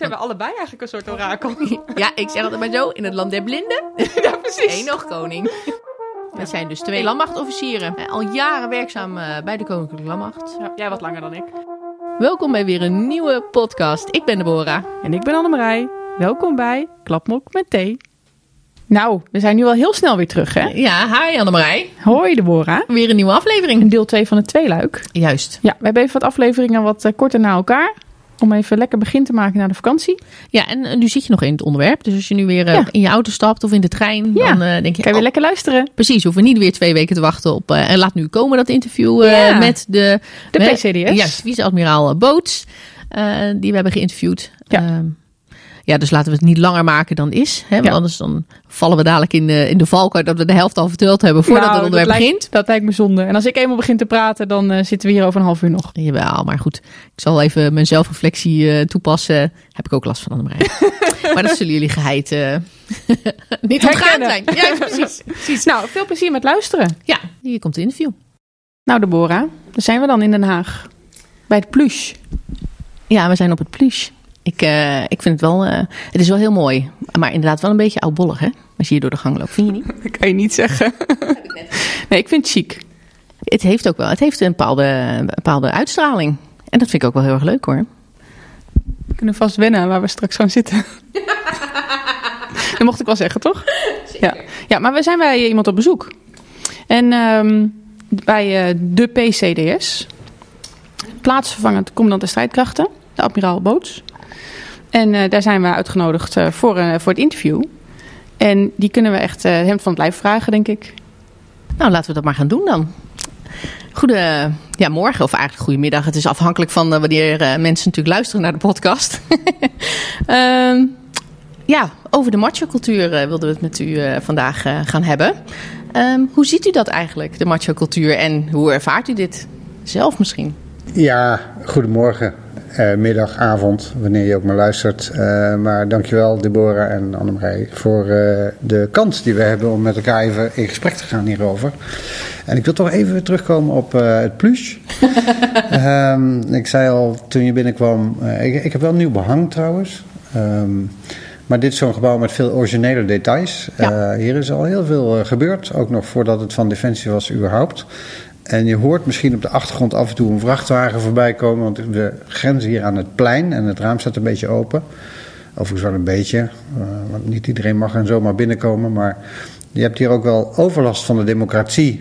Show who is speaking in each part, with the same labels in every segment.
Speaker 1: Zijn we allebei eigenlijk een soort orakel?
Speaker 2: Ja, ik zeg altijd maar zo, in het land der blinden.
Speaker 1: ja, precies.
Speaker 2: Eén nog koning. We zijn dus twee landmachtofficieren. Eh, Al jaren werkzaam eh, bij de Koninklijke Landmacht.
Speaker 1: Ja, jij wat langer dan ik.
Speaker 2: Welkom bij weer een nieuwe podcast. Ik ben Deborah.
Speaker 1: En ik ben Annemarij. Welkom bij Klapmok met thee. Nou, we zijn nu al heel snel weer terug, hè?
Speaker 2: Ja, hi Annemarij.
Speaker 1: Hoi Deborah.
Speaker 2: Weer een nieuwe aflevering.
Speaker 1: Deel 2 van het tweeluik.
Speaker 2: Juist.
Speaker 1: Ja, we hebben even wat afleveringen wat eh, korter na elkaar. Om even lekker begin te maken naar de vakantie.
Speaker 2: Ja, en eh, nu zit je nog in het onderwerp. Dus als je nu weer eh,
Speaker 1: Ja.
Speaker 2: in je auto stapt of in de trein,
Speaker 1: Ja.
Speaker 2: dan eh, denk je...
Speaker 1: Kan je weer
Speaker 2: oh,
Speaker 1: lekker luisteren.
Speaker 2: Precies, hoeven niet weer twee weken te wachten op... en laat nu komen dat interview
Speaker 1: Ja.
Speaker 2: met de...
Speaker 1: De PCDS.
Speaker 2: Juist, vice-admiraal Boots. die we hebben geïnterviewd.
Speaker 1: Ja.
Speaker 2: Ehm, ja, dus laten we het niet langer maken dan is. Hè? Want
Speaker 1: Ja.
Speaker 2: anders dan vallen we dadelijk in de, in de valkuil dat we de helft al verteld hebben voordat
Speaker 1: Nou,
Speaker 2: het onderwerp
Speaker 1: dat
Speaker 2: begint.
Speaker 1: Dat lijkt me zonde. En als ik eenmaal begin te praten, dan eh, zitten we hier over een half uur nog.
Speaker 2: Jawel, maar goed. Ik zal even mijn zelfreflectie eh, toepassen. Heb ik ook last van Annemarij. maar dat zullen jullie geheid eh, niet ontgaan zijn. Ja, precies. precies.
Speaker 1: Nou, veel plezier met luisteren.
Speaker 2: Ja, hier komt de interview.
Speaker 1: Nou Deborah, daar zijn we dan in Den Haag. Bij het Plush.
Speaker 2: Ja, we zijn op het plush. Ik, eh, ik vind het wel, eh, het is wel heel mooi. Maar inderdaad wel een beetje oudbollig, hè? Als je hier door de gang loopt, vind je niet?
Speaker 1: Dat kan je niet zeggen. Nee, ik vind het chic.
Speaker 2: Het heeft ook wel, het heeft een bepaalde, een bepaalde uitstraling. En dat vind ik ook wel heel erg leuk, hoor.
Speaker 1: We kunnen vast wennen aan waar we straks gaan zitten. dat mocht ik wel zeggen, toch? Ja. ja, maar we zijn bij iemand op bezoek. En ehm, bij eh, de PCDS. Plaatsvervangend commandant de strijdkrachten. De admiraal Boots. En eh, daar zijn we uitgenodigd eh, voor, eh, voor het interview. En die kunnen we echt eh hem van het lijf vragen, denk ik.
Speaker 2: Nou, laten we dat maar gaan doen dan. Goede, ja, morgen of eigenlijk goedemiddag. Het is afhankelijk van eh, wanneer eh, mensen natuurlijk luisteren naar de podcast. Ehm, ja, over de macho-cultuur wilden we het met u eh, vandaag eh, gaan hebben. Ehm, hoe ziet u dat eigenlijk, de macho-cultuur? En hoe ervaart u dit zelf misschien?
Speaker 3: Ja, goedemorgen, eh, middag, avond, wanneer je ook maar luistert. Eh, maar dankjewel Deborah en Annemarij voor eh, de kans die we hebben om met elkaar even in gesprek te gaan hierover. En ik wil toch even terugkomen op het plush. Ehm, ik zei al toen je binnenkwam, ik, ik heb wel nieuw behang trouwens. Ehm, maar dit is zo'n gebouw met veel originele details.
Speaker 2: Ja.
Speaker 3: Hier is al heel veel gebeurd, ook nog voordat het van Defensie was überhaupt. En je hoort misschien op de achtergrond af en toe een vrachtwagen voorbij komen, want we grenzen hier aan het plein en het raam staat een beetje open. Overigens wel een beetje, eh, want niet iedereen mag er zomaar binnenkomen, maar je hebt hier ook wel overlast van de democratie.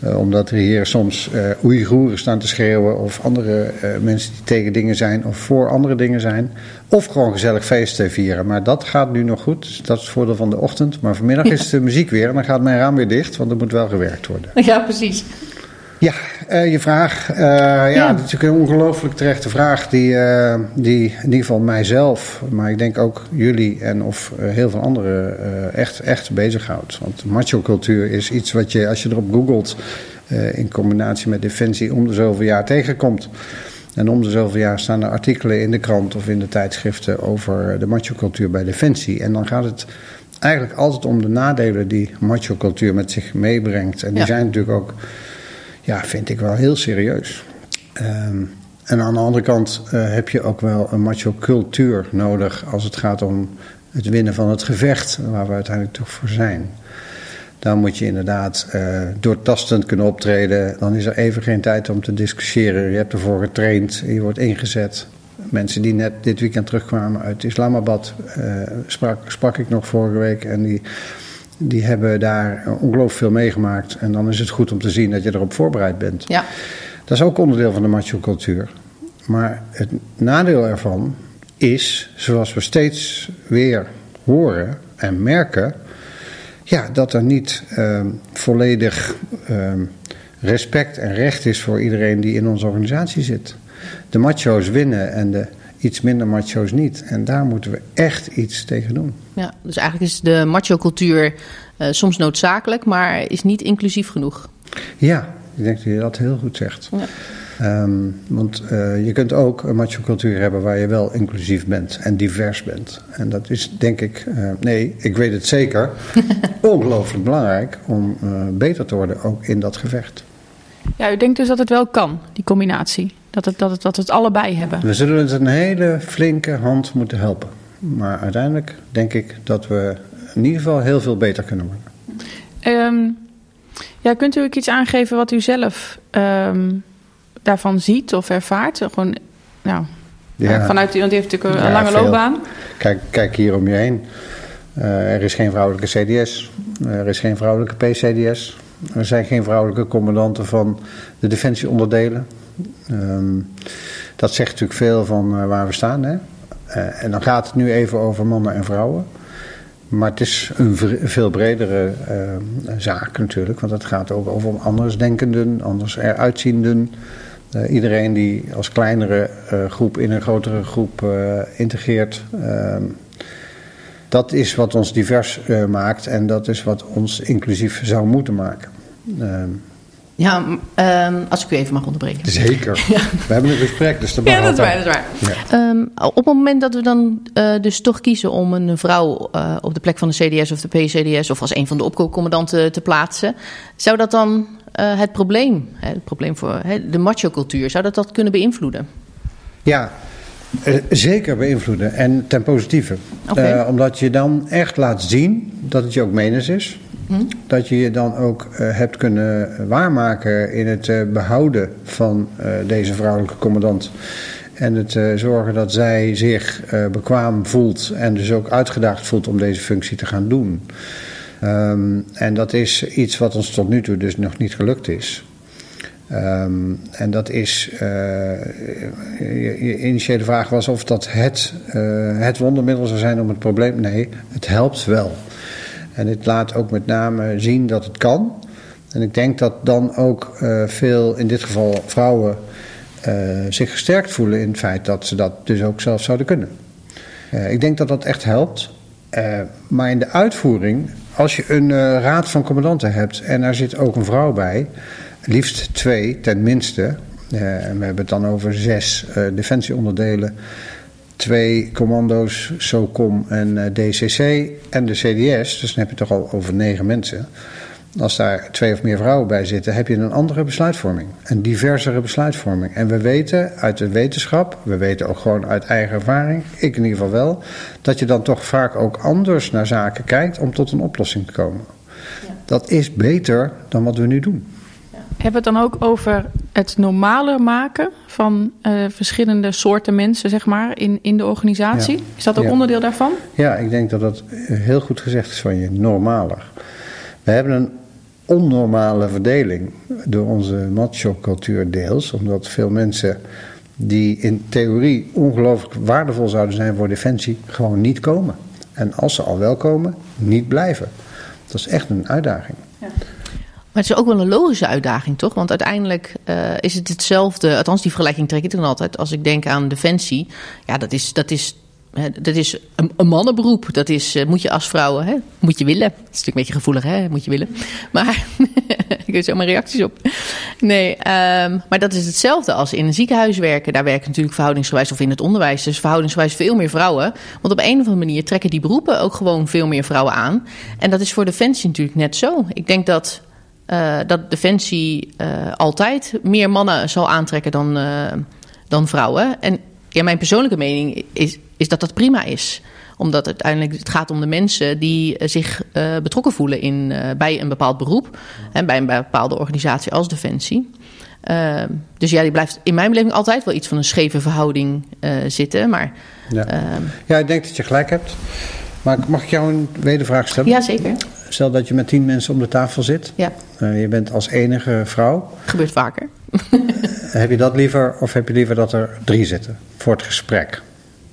Speaker 3: Eh, omdat er hier soms eh Oeigoeren staan te schreeuwen of andere mensen die tegen dingen zijn of voor andere dingen zijn. Of gewoon gezellig feesten vieren. Maar dat gaat nu nog goed, dus dat is het voordeel van de ochtend. Maar vanmiddag is de muziek weer en dan gaat mijn raam weer dicht, want er moet wel gewerkt worden.
Speaker 2: Ja, precies.
Speaker 3: Ja, eh, je vraag. eh, ja,
Speaker 1: Ja.
Speaker 3: dat is natuurlijk een ongelooflijk terechte vraag. Die, eh, die in ieder geval mijzelf, maar ik denk ook jullie en of heel veel anderen echt, echt bezighoudt. Want macho-cultuur is iets wat je, als je erop googelt, in combinatie met defensie, om de zoveel jaar tegenkomt. En om de zoveel jaar staan er artikelen in de krant of in de tijdschriften over de macho-cultuur bij defensie. En dan gaat het eigenlijk altijd om de nadelen die macho-cultuur met zich meebrengt. En die
Speaker 2: Ja.
Speaker 3: zijn natuurlijk ook ja, vind ik wel heel serieus. Ehm, en aan de andere kant eh, heb je ook wel een macho cultuur nodig als het gaat om het winnen van het gevecht, waar we uiteindelijk toch voor zijn. Dan moet je inderdaad eh, doortastend kunnen optreden. Dan is er even geen tijd om te discussiëren. Je hebt ervoor getraind, je wordt ingezet. Mensen die net dit weekend terugkwamen uit Islamabad, eh, sprak, sprak ik nog vorige week. En die, die hebben daar ongelooflijk veel meegemaakt. En dan is het goed om te zien dat je erop voorbereid bent.
Speaker 2: Ja.
Speaker 3: Dat is ook onderdeel van de macho-cultuur. Maar het nadeel ervan is, zoals we steeds weer horen en merken, ja, dat er niet ehm, volledig ehm, respect en recht is voor iedereen die in onze organisatie zit. De macho's winnen en de iets minder macho's niet. En daar moeten we echt iets tegen doen.
Speaker 2: ja. Dus eigenlijk is de macho-cultuur eh, soms noodzakelijk, maar is niet inclusief genoeg.
Speaker 3: Ja, ik denk dat je dat heel goed zegt.
Speaker 2: Ja.
Speaker 3: Ehm, want eh, je kunt ook een macho-cultuur hebben waar je wel inclusief bent en divers bent. En dat is denk ik, eh, nee, ik weet het zeker, ongelooflijk belangrijk om eh, beter te worden ook in dat gevecht.
Speaker 1: Ja, u denkt dus dat het wel kan, die combinatie. Dat het, dat het, dat het allebei hebben.
Speaker 3: We zullen het een hele flinke hand moeten helpen. Maar uiteindelijk denk ik dat we in ieder geval heel veel beter kunnen worden.
Speaker 1: Ehm, ja, kunt u ook iets aangeven wat u zelf ehm, daarvan ziet of ervaart? Gewoon, nou,
Speaker 3: Ja.
Speaker 1: vanuit u, want u heeft natuurlijk een
Speaker 3: Ja,
Speaker 1: lange
Speaker 3: veel.
Speaker 1: loopbaan.
Speaker 3: Kijk, kijk hier om je heen. Eh, er is geen vrouwelijke CDS. Er is geen vrouwelijke PCDS. Er zijn geen vrouwelijke commandanten van de defensieonderdelen. Ehm, dat zegt natuurlijk veel van eh, waar we staan. Hè? Eh, en dan gaat het nu even over mannen en vrouwen. Maar het is een veel bredere eh, zaak natuurlijk. Want het gaat ook over andersdenkenden, anders eruitzienden. Eh, iedereen die als kleinere groep in een grotere groep integreert. Ehm, dat is wat ons divers maakt en dat is wat ons inclusief zou moeten maken.
Speaker 2: Ja, ehm, als ik u even mag onderbreken.
Speaker 3: zeker. We hebben een gesprek, dus dat
Speaker 2: Ja, dat is waar, dat is waar. Ehm, op het moment dat we dan eh, dus toch kiezen om een vrouw eh, op de plek van de CDS of de PCDS of als een van de opkoopcommandanten te plaatsen, zou dat dan eh, het probleem, hè, het probleem voor hè, de macho-cultuur, zou dat dat kunnen beïnvloeden?
Speaker 3: Ja, zeker beïnvloeden en ten positieve. Omdat je dan echt laat zien dat het je ook menens is. Dat je je dan ook eh, hebt kunnen waarmaken in het eh, behouden van eh, deze vrouwelijke commandant. En het zorgen dat zij zich bekwaam voelt en dus ook uitgedaagd voelt om deze functie te gaan doen. Ehm, en dat is iets wat ons tot nu toe dus nog niet gelukt is. Ehm, en dat is, je, initiële vraag was of dat het, het wondermiddel zou zijn om het probleem. Nee, het helpt wel. En het laat ook met name zien dat het kan. En ik denk dat dan ook eh, veel, in dit geval vrouwen, eh, zich gesterkt voelen in het feit dat ze dat dus ook zelf zouden kunnen. Eh, ik denk dat dat echt helpt. Maar in de uitvoering, als je een raad van commandanten hebt en daar zit ook een vrouw bij, liefst twee ten minste, eh, en we hebben het dan over zes defensieonderdelen, twee commando's, SOCOM en eh, DCC en de CDS, dus dan heb je toch al over negen mensen. Als daar twee of meer vrouwen bij zitten, heb je een andere besluitvorming. Een diversere besluitvorming. En we weten uit de wetenschap, we weten ook gewoon uit eigen ervaring, ik in ieder geval wel, dat je dan toch vaak ook anders naar zaken kijkt om tot een oplossing te komen. Dat is beter dan wat we nu doen.
Speaker 1: Hebben we het dan ook over het normaler maken van eh, verschillende soorten mensen, zeg maar, in, in de organisatie?
Speaker 3: Ja.
Speaker 1: Is dat ook
Speaker 3: Ja.
Speaker 1: onderdeel daarvan?
Speaker 3: Ja, ik denk dat dat heel goed gezegd is van je, normaler. We hebben een onnormale verdeling door onze macho-cultuur deels, omdat veel mensen die in theorie ongelooflijk waardevol zouden zijn voor defensie, gewoon niet komen. En als ze al wel komen, niet blijven. Dat is echt een uitdaging.
Speaker 2: Maar het is ook wel een logische uitdaging, toch? Want uiteindelijk eh, is het hetzelfde. Althans, die vergelijking trek ik dan altijd. Als ik denk aan defensie. Ja, dat is, dat is, dat is een, mannenberoep. Dat is, eh, moet je als vrouw, hè, moet je willen. Dat is natuurlijk een beetje gevoelig, hè? Moet je willen. Maar, ik heb zomaar reacties op. Nee, ehm, maar dat is hetzelfde als in een ziekenhuis werken. Daar werken natuurlijk verhoudingsgewijs, of in het onderwijs, dus verhoudingsgewijs veel meer vrouwen. Want op een of andere manier trekken die beroepen ook gewoon veel meer vrouwen aan. En dat is voor defensie natuurlijk net zo. Ik denk dat eh, dat Defensie eh, altijd meer mannen zal aantrekken dan, eh, dan vrouwen. En ja, mijn persoonlijke mening is, is dat dat prima is. Omdat uiteindelijk het gaat om de mensen die zich betrokken voelen in, bij een bepaald beroep. En bij een bepaalde organisatie als Defensie. Dus ja, die blijft in mijn beleving altijd wel iets van een scheve verhouding zitten. Maar
Speaker 3: Ja.
Speaker 2: ehm,
Speaker 3: ja, ik denk dat je gelijk hebt. Maar mag ik jou een wedervraag stellen?
Speaker 2: ja, zeker.
Speaker 3: Stel dat je met tien mensen om de tafel zit.
Speaker 2: Ja,
Speaker 3: Eh, je bent als enige vrouw.
Speaker 2: gebeurt vaker.
Speaker 3: Heb je dat liever of heb je liever dat er drie zitten voor het gesprek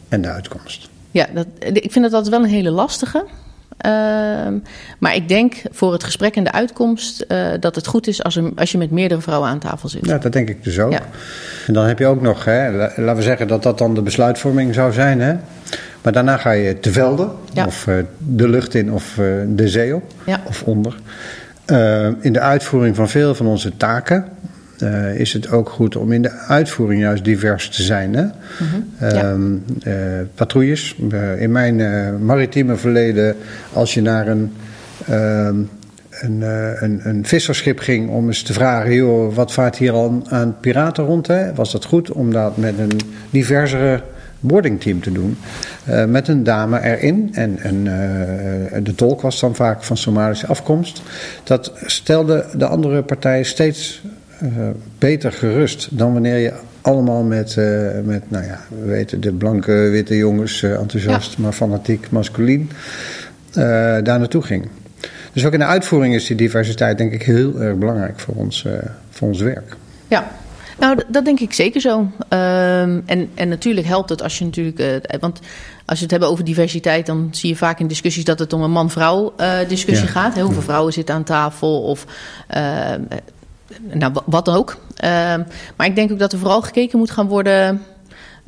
Speaker 3: en de uitkomst?
Speaker 2: Ja, dat, ik vind dat altijd wel een hele lastige. Ehm, maar ik denk voor het gesprek en de uitkomst eh, dat het goed is als, er, als je met meerdere vrouwen aan tafel zit.
Speaker 3: Ja, dat denk ik dus ook.
Speaker 2: Ja.
Speaker 3: En dan heb je ook nog, hè, la- laten we zeggen dat dat dan de besluitvorming zou zijn. Hè? Maar daarna ga je te velden,
Speaker 2: Ja.
Speaker 3: of eh, de lucht in, of eh, de zee op,
Speaker 2: Ja.
Speaker 3: of onder. Eh, in de uitvoering van veel van onze taken is het ook goed om in de uitvoering juist divers te zijn. Hè?
Speaker 2: Mhm.
Speaker 3: Ehm, eh, patrouilles. In mijn maritieme verleden, als je naar een, ehm, een, een, een visserschip ging om eens te vragen: joh, wat vaart hier al aan piraten rond? Hè? Was dat goed om dat met een diversere boardingteam te doen? Uh, met een dame erin. En, en uh, de tolk was dan vaak van Somalische afkomst. Dat stelde de andere partijen steeds beter gerust dan wanneer je allemaal met, met, nou ja, we weten, de blanke witte jongens, enthousiast, maar fanatiek, masculien, daar naartoe ging. Dus ook in de uitvoering is die diversiteit denk ik heel erg belangrijk voor ons, voor ons werk.
Speaker 2: Ja, nou, dat denk ik zeker zo. Um, en, en natuurlijk helpt het als je natuurlijk. Uh, want als je het hebben over diversiteit, dan zie je vaak in discussies dat het om een man-vrouw uh, discussie ja. gaat. Hè? Hoeveel vrouwen zitten aan tafel of. nou, wat ook. Ehm, maar ik denk ook dat er vooral gekeken moet gaan worden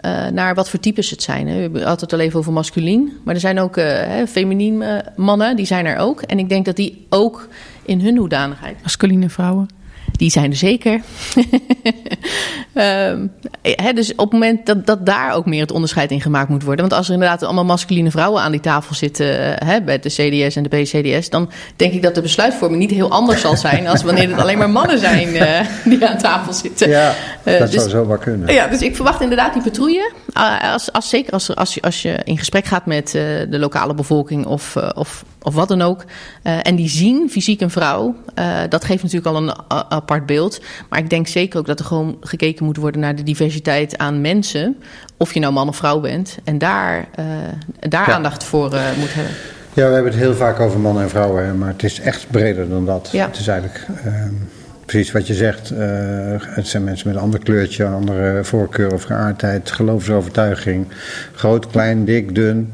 Speaker 2: uh, naar wat voor types het zijn. Hè. We hebben altijd al even over masculien. Maar er zijn ook uh, feminien uh, mannen, die zijn er ook. En ik denk dat die ook in hun hoedanigheid...
Speaker 1: Masculine vrouwen?
Speaker 2: Die zijn er zeker. um, hè, dus op het moment dat, dat daar ook meer het onderscheid in gemaakt moet worden. Want als er inderdaad allemaal masculine vrouwen aan die tafel zitten hè, bij de CDS en de BCDS, dan denk ik dat de besluitvorming niet heel anders zal zijn als wanneer het alleen maar mannen zijn uh, die aan tafel zitten.
Speaker 3: Ja, uh, dat dus, zou zo wel kunnen.
Speaker 2: Ja, dus ik verwacht inderdaad die patrouille. Uh, als, als, zeker als, als, je, als je in gesprek gaat met de lokale bevolking of, of of wat dan ook. En die zien fysiek een vrouw. Dat geeft natuurlijk al een apart beeld. Maar ik denk zeker ook dat er gewoon gekeken moet worden naar de diversiteit aan mensen. Of je nou man of vrouw bent. En daar, daar ja. aandacht voor moet hebben.
Speaker 3: Ja, we hebben het heel vaak over mannen en vrouwen. Maar het is echt breder dan dat.
Speaker 2: Ja.
Speaker 3: Het is eigenlijk precies wat je zegt. het zijn mensen met een ander kleurtje, een andere voorkeur of geaardheid, geloofsovertuiging. Groot, klein, dik, dun.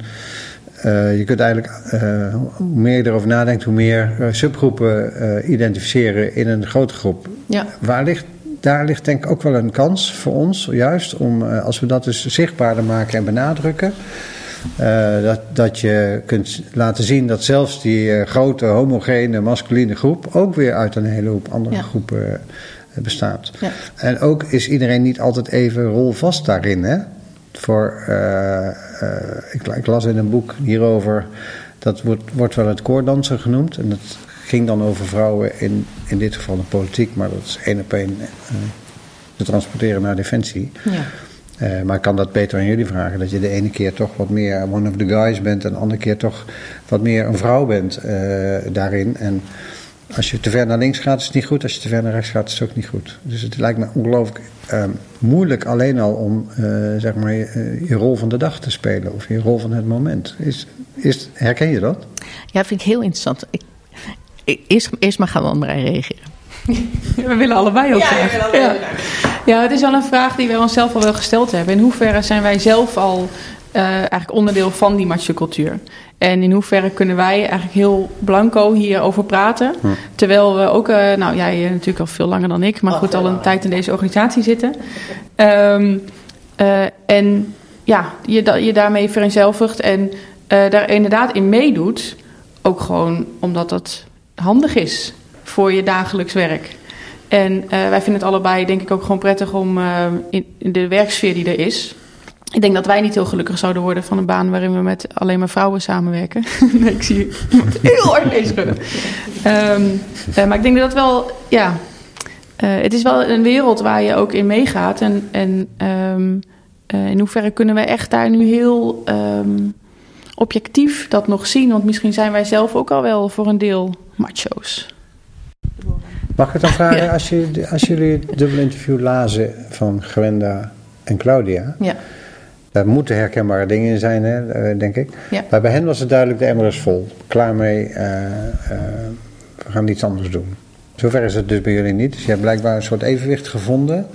Speaker 3: Uh, je kunt eigenlijk, uh, hoe meer je erover nadenkt, hoe meer subgroepen identificeren in een grote groep.
Speaker 2: Ja.
Speaker 3: Waar ligt, daar ligt denk ik ook wel een kans voor ons, juist om, als we dat dus zichtbaarder maken en benadrukken. Dat, dat je kunt laten zien dat zelfs die grote homogene masculine groep ook weer uit een hele hoop andere
Speaker 2: Ja.
Speaker 3: groepen bestaat.
Speaker 2: Ja.
Speaker 3: En ook is iedereen niet altijd even rolvast daarin. Hè? Voor, ik, ik, las in een boek hierover, dat wordt, wordt wel het koordansen genoemd. En dat ging dan over vrouwen, in, in dit geval de politiek, maar dat is één op één te transporteren naar defensie.
Speaker 2: Ja.
Speaker 3: Maar ik kan dat beter aan jullie vragen, dat je de ene keer toch wat meer one of the guys bent en de andere keer toch wat meer een vrouw bent daarin. En als je te ver naar links gaat, is het niet goed. Als je te ver naar rechts gaat, is het ook niet goed. Dus het lijkt me ongelooflijk uh, moeilijk alleen al om uh, zeg maar, je, rol van de dag te spelen. Of je rol van het moment. Is, is, herken je dat?
Speaker 2: Ja, vind ik heel interessant. Ik, eerst, eerst maar gaan we Marij reageren.
Speaker 1: We willen allebei ook
Speaker 2: ja,
Speaker 1: graag.
Speaker 2: Ja, allebei
Speaker 1: ja. ja, het is wel een vraag die wij onszelf al wel gesteld hebben. In hoeverre zijn wij zelf al uh, eigenlijk onderdeel van die macho-cultuur? En in hoeverre kunnen wij eigenlijk heel blanco hierover praten?
Speaker 3: Hm.
Speaker 1: Terwijl we ook, uh, nou jij natuurlijk al veel langer dan ik, maar
Speaker 2: Oh,
Speaker 1: goed, al een
Speaker 2: langer.
Speaker 1: tijd in deze organisatie zitten. Um, uh, en ja, je, da je daarmee vereenzelvigt en uh, daar inderdaad in meedoet. Ook gewoon omdat dat handig is voor je dagelijks werk. En uh, wij vinden het allebei, denk ik, ook gewoon prettig om uh, in, de werksfeer die er is. Ik denk dat wij niet heel gelukkig zouden worden van een baan waarin we met alleen maar vrouwen samenwerken. nee, ik zie iemand heel hard mee schudden. Um, uh, maar ik denk dat wel, ja, het is wel een wereld waar je ook in meegaat. En, en uh, in hoeverre kunnen we echt daar nu heel um, objectief dat nog zien? Want misschien zijn wij zelf ook al wel voor een deel macho's.
Speaker 3: Mag ik het dan vragen, ja. als, je, als jullie het dubbele interview lazen van Gwenda en Claudia...
Speaker 2: Ja.
Speaker 3: Daar moeten herkenbare dingen in zijn, hè, denk ik.
Speaker 2: Ja.
Speaker 3: Maar bij hen was het duidelijk, de emmer is vol. Klaar mee, uh, uh, we gaan iets anders doen. Zover is het dus bij jullie niet. Dus je hebt blijkbaar een soort evenwicht gevonden.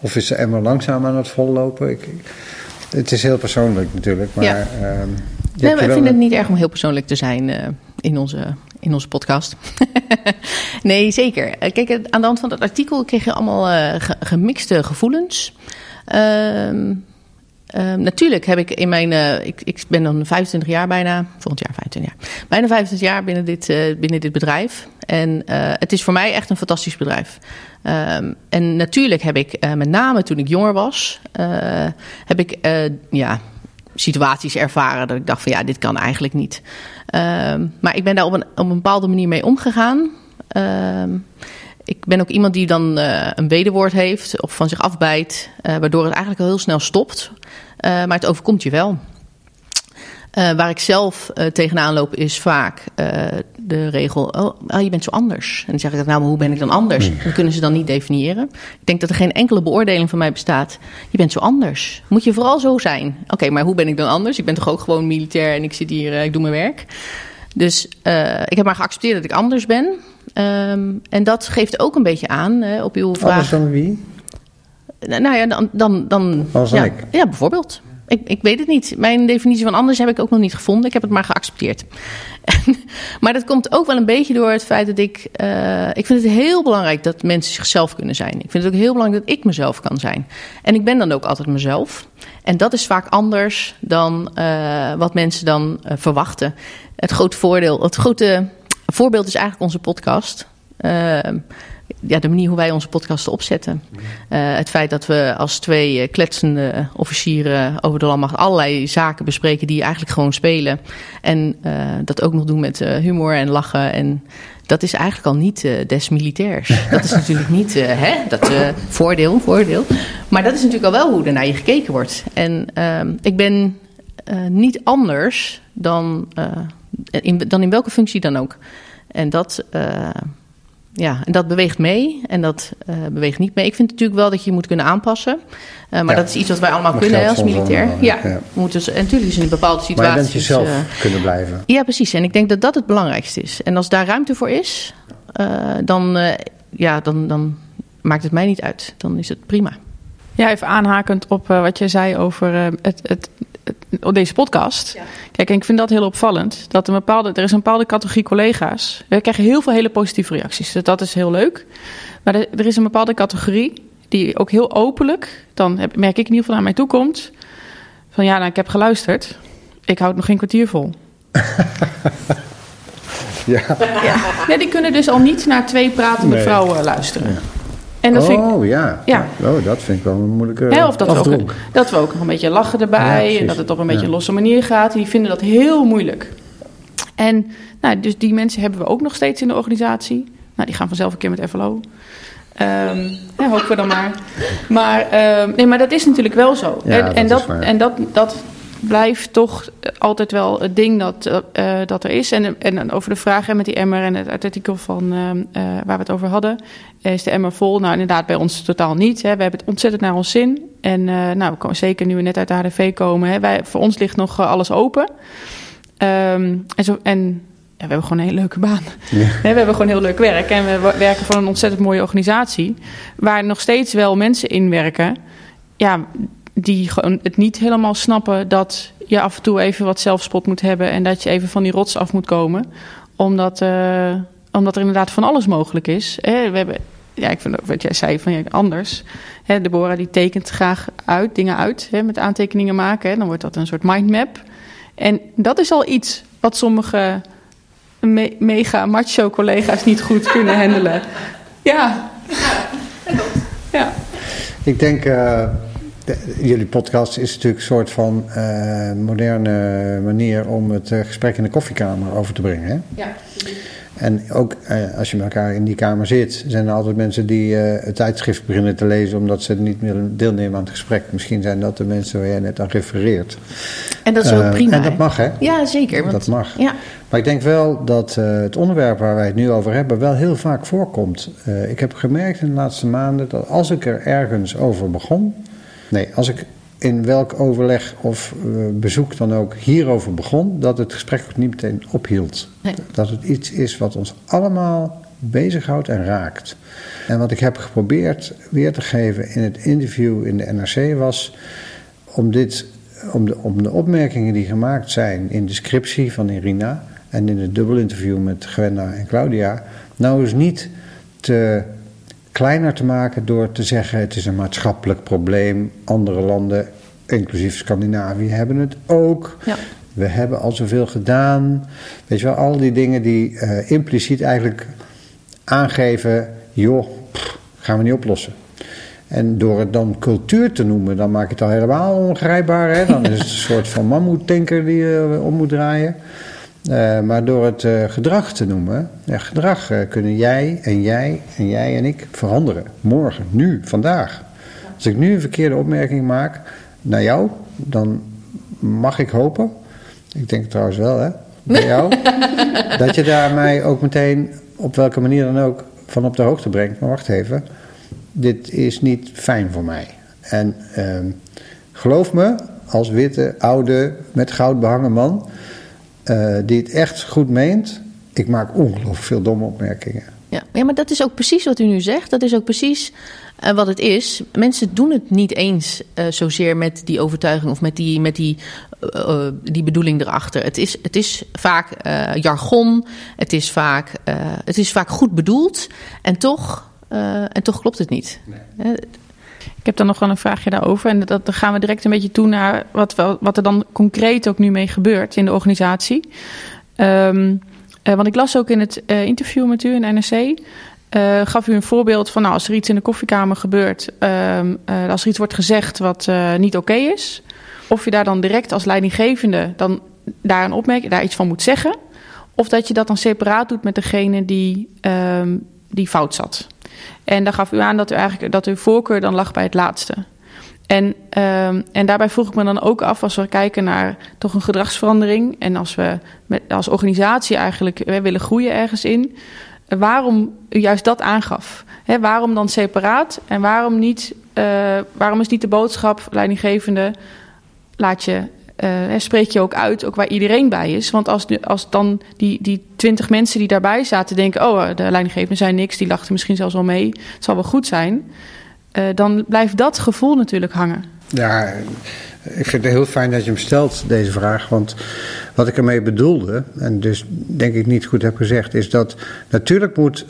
Speaker 3: Of is de emmer langzaam aan het vollopen? Ik, het is heel persoonlijk natuurlijk. Maar,
Speaker 2: ja.
Speaker 3: uh,
Speaker 2: nee, maar ik vind het niet erg om heel persoonlijk te zijn in, onze, in onze podcast. nee, zeker. Uh, Kijk, aan de hand van dat artikel kreeg je allemaal uh, gemixte gevoelens. Ehm, Uh, natuurlijk heb ik in mijn. Uh, ik, ik, ben dan 25 jaar bijna. Volgend jaar 25 jaar. Bijna 25 jaar binnen dit, binnen dit bedrijf. En het is voor mij echt een fantastisch bedrijf. Um, en natuurlijk heb ik, met name toen ik jonger was, heb ik ja, situaties ervaren dat ik dacht van ja, dit kan eigenlijk niet. Ehm, maar ik ben daar op een, op een bepaalde manier mee omgegaan. Ehm, ik ben ook iemand die dan uh, een wederwoord heeft of van zich afbijt, uh, waardoor het eigenlijk al heel snel stopt. Uh, maar het overkomt je wel. Waar ik zelf tegenaan loop is vaak de regel: oh, oh, je bent zo anders. En dan zeg ik: Nou, maar hoe ben ik dan anders? Dat kunnen ze dan niet definiëren. Ik denk dat er geen enkele beoordeling van mij bestaat. Je bent zo anders. Moet je vooral zo zijn? Oké, maar hoe ben ik dan anders? Ik ben toch ook gewoon militair en ik zit hier, ik doe mijn werk. Dus ik heb maar geaccepteerd dat ik anders ben. Um, en dat geeft ook een beetje aan op uw vraag.
Speaker 3: Anders dan wie?
Speaker 2: Nou ja, dan... dan, dan
Speaker 3: Als
Speaker 2: ja,
Speaker 3: ik?
Speaker 2: Ja, bijvoorbeeld. Ik, ik weet het niet. Mijn definitie van anders heb ik ook nog niet gevonden. Ik heb het maar geaccepteerd. maar dat komt ook wel een beetje door het feit dat ik... Uh, ik vind het heel belangrijk dat mensen zichzelf kunnen zijn. Ik vind het ook heel belangrijk dat ik mezelf kan zijn. En ik ben dan ook altijd mezelf. En dat is vaak anders dan uh, wat mensen dan uh, verwachten. Het grote voordeel... Het grote voorbeeld is eigenlijk onze podcast. Uh, ja, de manier hoe wij onze podcasten opzetten. Uh, het feit dat we als twee kletsende officieren over de landmacht allerlei zaken bespreken die eigenlijk gewoon spelen. En uh, dat ook nog doen met humor en lachen. En dat is eigenlijk al niet des militairs. Dat is natuurlijk niet hè, dat voordeel, voordeel. Maar dat is natuurlijk al wel hoe er naar je gekeken wordt. En ik ben niet anders dan in, dan in welke functie dan ook. En dat, uh, ja, en dat beweegt mee en dat uh, beweegt niet mee. Ik vind natuurlijk wel dat je je moet kunnen aanpassen. Uh, maar ja. dat is iets wat wij allemaal
Speaker 3: Maar
Speaker 2: kunnen als militair. Ja,
Speaker 3: ja.
Speaker 2: We moeten, en natuurlijk is in een bepaalde
Speaker 3: Maar je
Speaker 2: situatie.
Speaker 3: bent jezelf kunnen blijven.
Speaker 2: Ja, precies. En ik denk dat dat het belangrijkste is. En als daar ruimte voor is, uh, dan, uh, ja, dan, dan maakt het mij niet uit. Dan is het prima.
Speaker 1: Ja, even aanhakend op uh, wat je zei over uh, het, het, het, deze podcast. Ja. Kijk, en ik vind dat heel opvallend. Dat een bepaalde, er is een bepaalde categorie collega's. We krijgen heel veel hele positieve reacties. Dus dat is heel leuk. Maar er, er is een bepaalde categorie die ook heel openlijk, dan heb, merk ik in ieder geval naar mij toe komt. Van ja, nou, ik heb geluisterd. Ik houd nog geen kwartier vol.
Speaker 3: ja.
Speaker 1: ja. ja. die kunnen dus al niet naar twee pratende nee. vrouwen luisteren. Ja.
Speaker 3: En dat
Speaker 1: oh,
Speaker 3: vind ik,
Speaker 1: ja.
Speaker 3: ja. Oh, dat vind ik wel een moeilijke
Speaker 1: of dat we, ook, dat we ook nog een beetje lachen erbij. Ja, en dat het op een beetje een losse manier gaat. Die vinden dat heel moeilijk. En nou, dus die mensen hebben we ook nog steeds in de organisatie. Nou, die gaan vanzelf een keer met FLO. Um, ja, hopen we dan maar. Maar, um, nee, maar dat is natuurlijk wel zo.
Speaker 3: Ja,
Speaker 1: en,
Speaker 3: dat,
Speaker 1: en, dat, en dat, dat blijft toch altijd wel het ding dat, uh, dat er is. En, en over de vraag hè, met die emmer en het artikel van uh, uh, waar we het over hadden. Is de emmer vol? Nou, inderdaad, bij ons totaal niet. Hè. We hebben het ontzettend naar ons zin. En nou, we komen, zeker nu we net uit de HDV komen. Hè, wij, voor ons ligt nog alles open. Um, en, zo, en ja, we hebben gewoon een hele leuke baan. Ja. We hebben gewoon heel leuk werk. En we werken voor een ontzettend mooie organisatie. Waar nog steeds wel mensen in werken. Ja, die gewoon het niet helemaal snappen dat je af en toe even wat zelfspot moet hebben. En dat je even van die rots af moet komen. Omdat, uh, omdat er inderdaad van alles mogelijk is. We hebben, ja, ik vind ook wat jij zei van ja, anders. Hè, Deborah die tekent graag uit, dingen uit. Hè, met aantekeningen maken. Hè, dan wordt dat een soort mindmap. En dat is al iets wat sommige me mega macho collega's niet goed kunnen handelen. Ja. ja.
Speaker 3: Ik denk, uh, de, jullie podcast is natuurlijk een soort van uh, moderne manier om het uh, gesprek in de koffiekamer over te brengen. Hè?
Speaker 2: Ja.
Speaker 3: En ook uh, als je met elkaar in die kamer zit, zijn er altijd mensen die uh, het tijdschrift beginnen te lezen omdat ze niet meer deelnemen aan het gesprek. Misschien zijn dat de mensen waar jij net aan refereert.
Speaker 2: En dat is ook uh, prima.
Speaker 3: En dat mag, hè?
Speaker 2: Ja, zeker. Want,
Speaker 3: dat mag.
Speaker 2: Ja.
Speaker 3: Maar ik denk wel dat uh, het onderwerp waar wij het nu over hebben wel heel vaak voorkomt. Uh, ik heb gemerkt in de laatste maanden dat als ik er ergens over begon. Nee, als ik in welk overleg of uh, bezoek dan ook hierover begon, dat het gesprek ook niet meteen ophield.
Speaker 2: Nee.
Speaker 3: Dat het iets is wat ons allemaal bezighoudt en raakt. En wat ik heb geprobeerd weer te geven in het interview in de NRC was om, dit, om, de, om de opmerkingen die gemaakt zijn in de scriptie van Irina en in het dubbelinterview met Gwenda en Claudia, nou eens niet te kleiner te maken door te zeggen het is een maatschappelijk probleem. Andere landen, inclusief Scandinavië, hebben het ook.
Speaker 2: Ja.
Speaker 3: We hebben al zoveel gedaan. Weet je wel, al die dingen die uh, impliciet eigenlijk aangeven, joh, pff, gaan we niet oplossen. En door het dan cultuur te noemen, dan maak je het al helemaal ongrijpbaar. Hè? Dan is het een soort van mammoetanker die je om moet draaien. Uh, maar door het uh, gedrag te noemen, ja, gedrag uh, kunnen jij en jij en jij en ik veranderen. Morgen, nu, vandaag. Als ik nu een verkeerde opmerking maak naar jou, dan mag ik hopen, ik denk trouwens wel hè, bij jou, dat je daar mij ook meteen op welke manier dan ook van op de hoogte brengt. Maar wacht even, dit is niet fijn voor mij. En ehm, geloof me, als witte, oude, met goud behangen man, uh, die het echt goed meent, ik maak ongelooflijk veel domme opmerkingen.
Speaker 2: Ja. ja, maar dat is ook precies wat u nu zegt. Dat is ook precies uh, wat het is. Mensen doen het niet eens uh, zozeer met die overtuiging of met die, met die, uh, die bedoeling erachter. Het is, het is vaak jargon, het is vaak, het is vaak goed bedoeld en toch, en toch klopt het niet. Nee.
Speaker 1: Ik heb dan nog wel een vraagje daarover. En dat, dan gaan we direct een beetje toe naar wat, wat er dan concreet ook nu mee gebeurt in de organisatie. Um, uh, want ik las ook in het uh, interview met u in NRC. Uh, gaf u een voorbeeld van nou, als er iets in de koffiekamer gebeurt, ehm, als er iets wordt gezegd wat niet oké is, of je daar dan direct als leidinggevende dan daar een opmerking, daar iets van moet zeggen, of dat je dat dan separaat doet met degene die, um, die fout zat. En daar gaf u aan dat u eigenlijk dat uw voorkeur dan lag bij het laatste. En, um, en daarbij vroeg ik me dan ook af, als we kijken naar toch een gedragsverandering en als we met, als organisatie eigenlijk we willen groeien ergens in, waarom u juist dat aangaf. Waarom dan separaat en waarom, niet, uh, waarom is niet de boodschap, leidinggevende, laat je, uh, spreek je ook uit, ook waar iedereen bij is. Want als, als dan die, die twintig mensen die daarbij zaten denken, oh, de leidinggevende zijn niks, die lachten misschien zelfs wel mee, het zal wel goed zijn. Uh, dan blijft dat gevoel natuurlijk hangen.
Speaker 3: Ja, ik vind het heel fijn dat je hem stelt, deze vraag. Want wat ik ermee bedoelde, en dus denk ik niet goed heb gezegd, is dat natuurlijk moet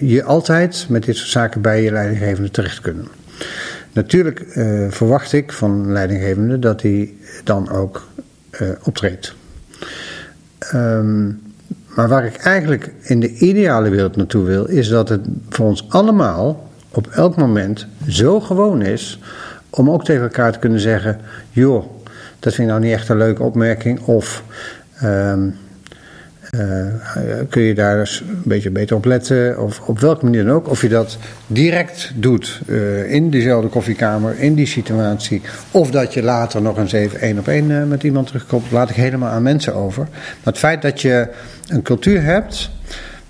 Speaker 3: je altijd met dit soort zaken bij je leidinggevende terecht kunnen. Natuurlijk verwacht ik van leidinggevende dat hij dan ook uh, optreedt. Um, maar waar ik eigenlijk in de ideale wereld naartoe wil, is dat het voor ons allemaal op elk moment zo gewoon is om ook tegen elkaar te kunnen zeggen: joh, dat vind ik nou niet echt een leuke opmerking. Of uh, kun je daar eens een beetje beter op letten? Of op welke manier dan ook. Of je dat direct doet uh, in diezelfde koffiekamer, in die situatie. Of dat je later nog eens even één op één uh, met iemand terugkomt. Laat ik helemaal aan mensen over. Maar het feit dat je een cultuur hebt.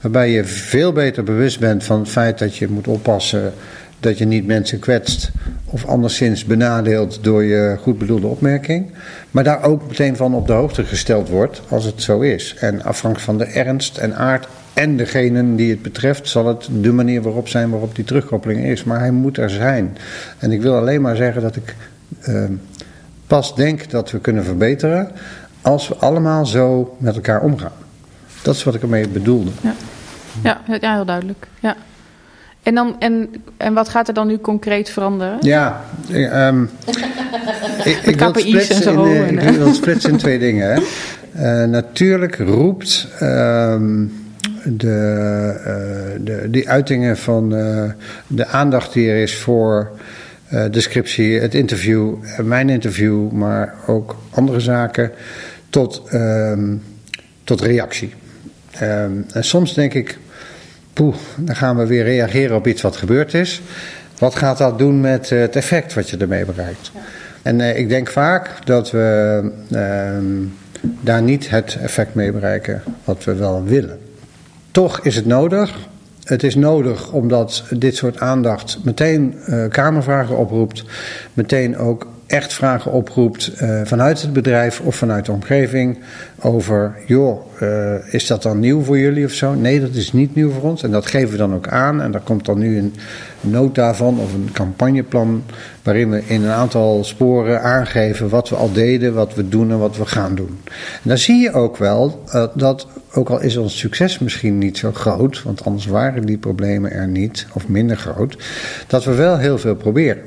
Speaker 3: waarbij je veel beter bewust bent van het feit dat je moet oppassen dat je niet mensen kwetst of anderszins benadeelt door je goed bedoelde opmerking. Maar daar ook meteen van op de hoogte gesteld wordt als het zo is. En afhankelijk van de ernst en aard en degene die het betreft, zal het de manier waarop zijn waarop die terugkoppeling is. Maar hij moet er zijn. En ik wil alleen maar zeggen dat ik uh, pas denk dat we kunnen verbeteren als we allemaal zo met elkaar omgaan. Dat is wat ik ermee bedoelde.
Speaker 1: Ja, ja, ja heel duidelijk. Ja. En, dan, en, en wat gaat er dan nu concreet veranderen?
Speaker 3: Ja, um, ik, ik, wil splitsen in, ik wil splitsen in twee dingen. Hè. Uh, natuurlijk roept um, de, uh, de, die uitingen van de aandacht die er is voor de scriptie, het interview, mijn interview, maar ook andere zaken, tot, um, tot reactie. en soms denk ik, poeh, dan gaan we weer reageren op iets wat gebeurd is. Wat gaat dat doen met het effect wat je ermee bereikt? En uh, ik denk vaak dat we uh, daar niet het effect mee bereiken wat we wel willen. Toch is het nodig. Het is nodig omdat dit soort aandacht meteen uh, kamervragen oproept. Meteen ook echt vragen oproept uh, vanuit het bedrijf of vanuit de omgeving over, joh, uh, is dat dan nieuw voor jullie of zo? Nee, dat is niet nieuw voor ons en dat geven we dan ook aan. En daar komt dan nu een nota van of een campagneplan waarin we in een aantal sporen aangeven wat we al deden, wat we doen en wat we gaan doen. En dan zie je ook wel uh, dat, ook al is ons succes misschien niet zo groot, want anders waren die problemen er niet of minder groot, dat we wel heel veel proberen.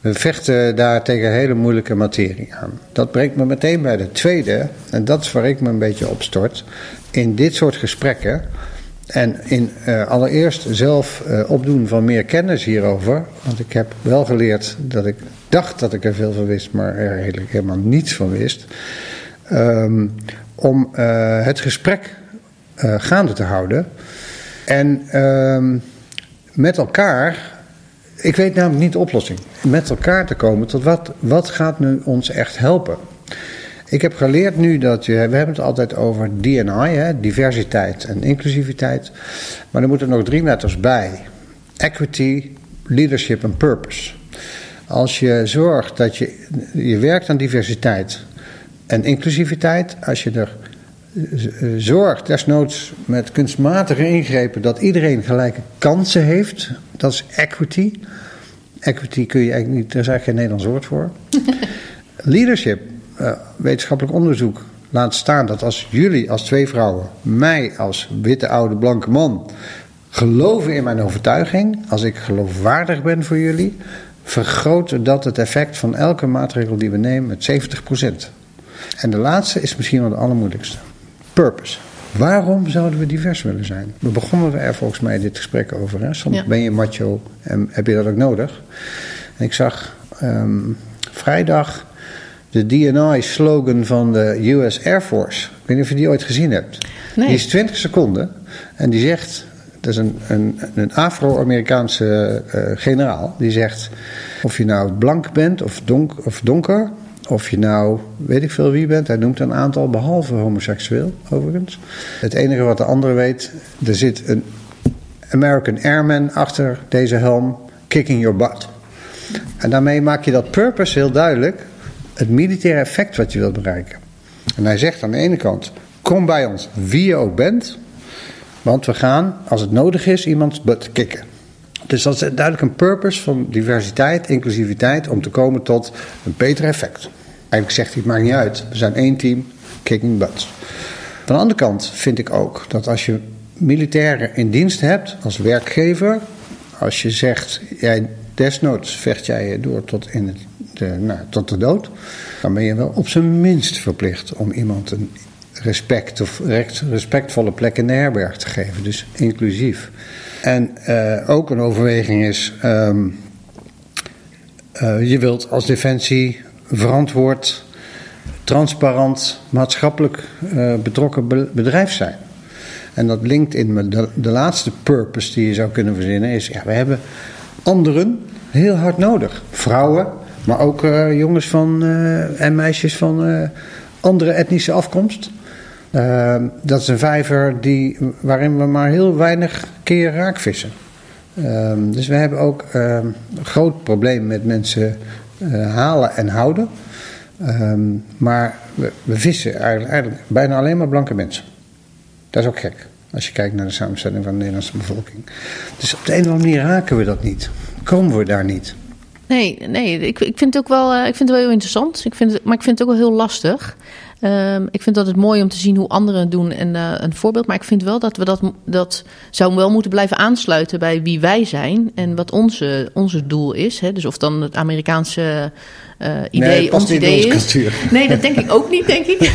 Speaker 3: We vechten daar tegen hele moeilijke materie aan. Dat brengt me meteen bij de tweede, en dat is waar ik me een beetje op stort. In dit soort gesprekken En in uh, allereerst zelf uh, opdoen van meer kennis hierover. Want ik heb wel geleerd dat ik dacht dat ik er veel van wist, maar er eigenlijk helemaal niets van wist. Um, om uh, het gesprek gaande te houden. En um, met elkaar, ik weet namelijk niet de oplossing, met elkaar te komen tot wat, wat gaat nu ons echt helpen. Ik heb geleerd nu dat je, we hebben het altijd over DNI, hè, diversiteit en inclusiviteit. Maar er moeten nog drie letters bij. Equity, leadership en purpose. Als je zorgt dat je, je werkt aan diversiteit en inclusiviteit, als je er zorgt, desnoods met kunstmatige ingrepen, dat iedereen gelijke kansen heeft, dat is equity. Equity kun je eigenlijk niet, daar is eigenlijk geen Nederlands woord voor. Leadership, uh, wetenschappelijk onderzoek laat staan dat als jullie als twee vrouwen, mij als witte oude blanke man, geloven in mijn overtuiging, als ik geloofwaardig ben voor jullie, vergroot dat het effect van elke maatregel die we nemen met 70%. En de laatste is misschien wel de allermoeilijkste. Purpose. Waarom zouden we divers willen zijn? We begonnen er volgens mij dit gesprek over. Hè? Soms ben je macho en heb je dat ook nodig. En ik zag um, vrijdag de DNI-slogan van de US Air Force. Ik weet niet of je die ooit gezien hebt.
Speaker 2: Nee.
Speaker 3: Die is 20 seconden en die zegt... Dat is een, een, een Afro-Amerikaanse uh, generaal. Die zegt: Of je nou blank bent of, donk, of donker, of je nou weet ik veel wie bent. Hij noemt een aantal, behalve homoseksueel overigens. Het enige wat de andere weet, er zit een American Airman achter deze helm, kicking your butt. En daarmee maak je dat purpose heel duidelijk het militaire effect wat je wilt bereiken. En hij zegt aan de ene kant: kom bij ons wie je ook bent, want we gaan, als het nodig is, iemands butt kicken. Dus dat is duidelijk een purpose van diversiteit, inclusiviteit, om te komen tot een beter effect. Eigenlijk zegt hij: het maakt niet uit, we zijn één team, kicking butts. Van de andere kant vind ik ook dat als je militairen in dienst hebt als werkgever, als je zegt, jij desnoods vecht jij door tot in het de, nou, tot de dood, dan ben je wel op zijn minst verplicht om iemand een respect of respectvolle plek in de herberg te geven. Dus inclusief. En uh, ook een overweging is: um, uh, je wilt als defensie verantwoord, transparant, maatschappelijk uh, betrokken bedrijf zijn. En dat linkt in de, de laatste purpose die je zou kunnen verzinnen: is ja, we hebben anderen heel hard nodig. Vrouwen, maar ook uh, jongens van, uh, en meisjes van andere etnische afkomst. dat is een vijver die, waarin we maar heel weinig keer raakvissen. dus we hebben ook een groot probleem met mensen halen en houden. maar we, vissen eigenlijk, eigenlijk bijna alleen maar blanke mensen. Dat is ook gek. Als je kijkt naar de samenstelling van de Nederlandse bevolking. Dus op de een of andere manier raken we dat niet. Komen we daar niet.
Speaker 2: Nee, nee ik, ik vind het ook wel, uh, ik vind het wel heel interessant. Ik vind maar ik vind het ook wel heel lastig. Um, ik vind dat het mooi om te zien hoe anderen het doen en uh, een voorbeeld. Maar ik vind wel dat we dat, dat zou wel moeten blijven aansluiten bij wie wij zijn en wat onze, onze doel is. Hè. Dus of dan het Amerikaanse idee
Speaker 3: nee, ons idee is. Cultuur.
Speaker 2: Nee, dat denk ik ook niet, denk ik.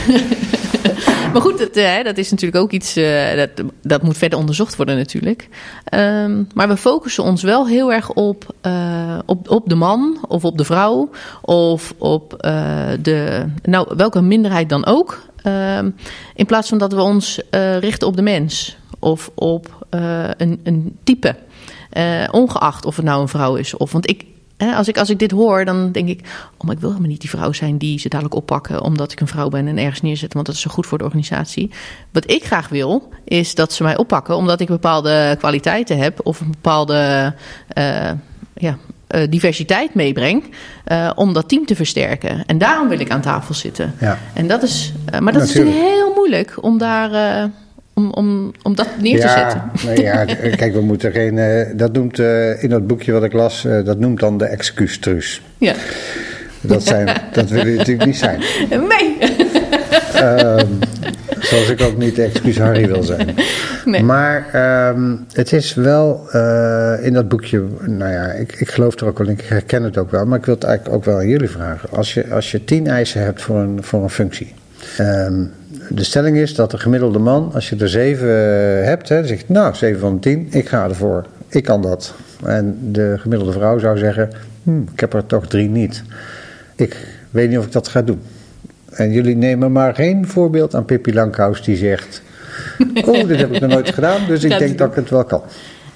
Speaker 2: maar goed, dat, uh, dat is natuurlijk ook iets uh, dat, dat moet verder onderzocht worden natuurlijk. Um, maar we focussen ons wel heel erg op, uh, op, op de man of op de vrouw of op de, nou, welke minderheid dan ook. Um, in plaats van dat we ons richten op de mens of op een, een type. ongeacht of het nou een vrouw is of. Want ik, als, ik, als ik dit hoor, dan denk ik: Oh, maar ik wil helemaal niet die vrouw zijn die ze dadelijk oppakken. omdat ik een vrouw ben en ergens neerzetten. Want dat is zo goed voor de organisatie. Wat ik graag wil, is dat ze mij oppakken. omdat ik bepaalde kwaliteiten heb. of een bepaalde uh, ja, uh, diversiteit meebreng. Uh, om dat team te versterken. En daarom wil ik aan tafel zitten.
Speaker 3: Ja.
Speaker 2: En dat is, maar dat Natuurlijk. is natuurlijk heel moeilijk om daar om, om, om dat neer te
Speaker 3: ja,
Speaker 2: zetten.
Speaker 3: Nee, ja, kijk, we moeten geen. Uh, dat noemt uh, in dat boekje wat ik las, uh, dat noemt dan de excuustruus.
Speaker 2: Ja.
Speaker 3: Dat, zijn, dat wil je natuurlijk niet zijn.
Speaker 2: Nee.
Speaker 3: Um, zoals ik ook niet de excuus Harry wil zijn.
Speaker 2: Nee.
Speaker 3: Maar um, het is wel in dat boekje, nou ja, ik, ik geloof er ook wel in, ik herken het ook wel, maar ik wil het eigenlijk ook wel aan jullie vragen. Als je, als je tien eisen hebt voor een, voor een functie. Um, de stelling is dat de gemiddelde man, als je er zeven eh, hebt, hè, zegt nou, zeven van de tien, ik ga ervoor. Ik kan dat. En de gemiddelde vrouw zou zeggen, hm, ik heb er toch drie niet. Ik weet niet of ik dat ga doen. En jullie nemen maar geen voorbeeld aan Pippi Langkous die zegt... Oh, dit heb ik nog nooit gedaan, dus ik denk dat ik het wel kan.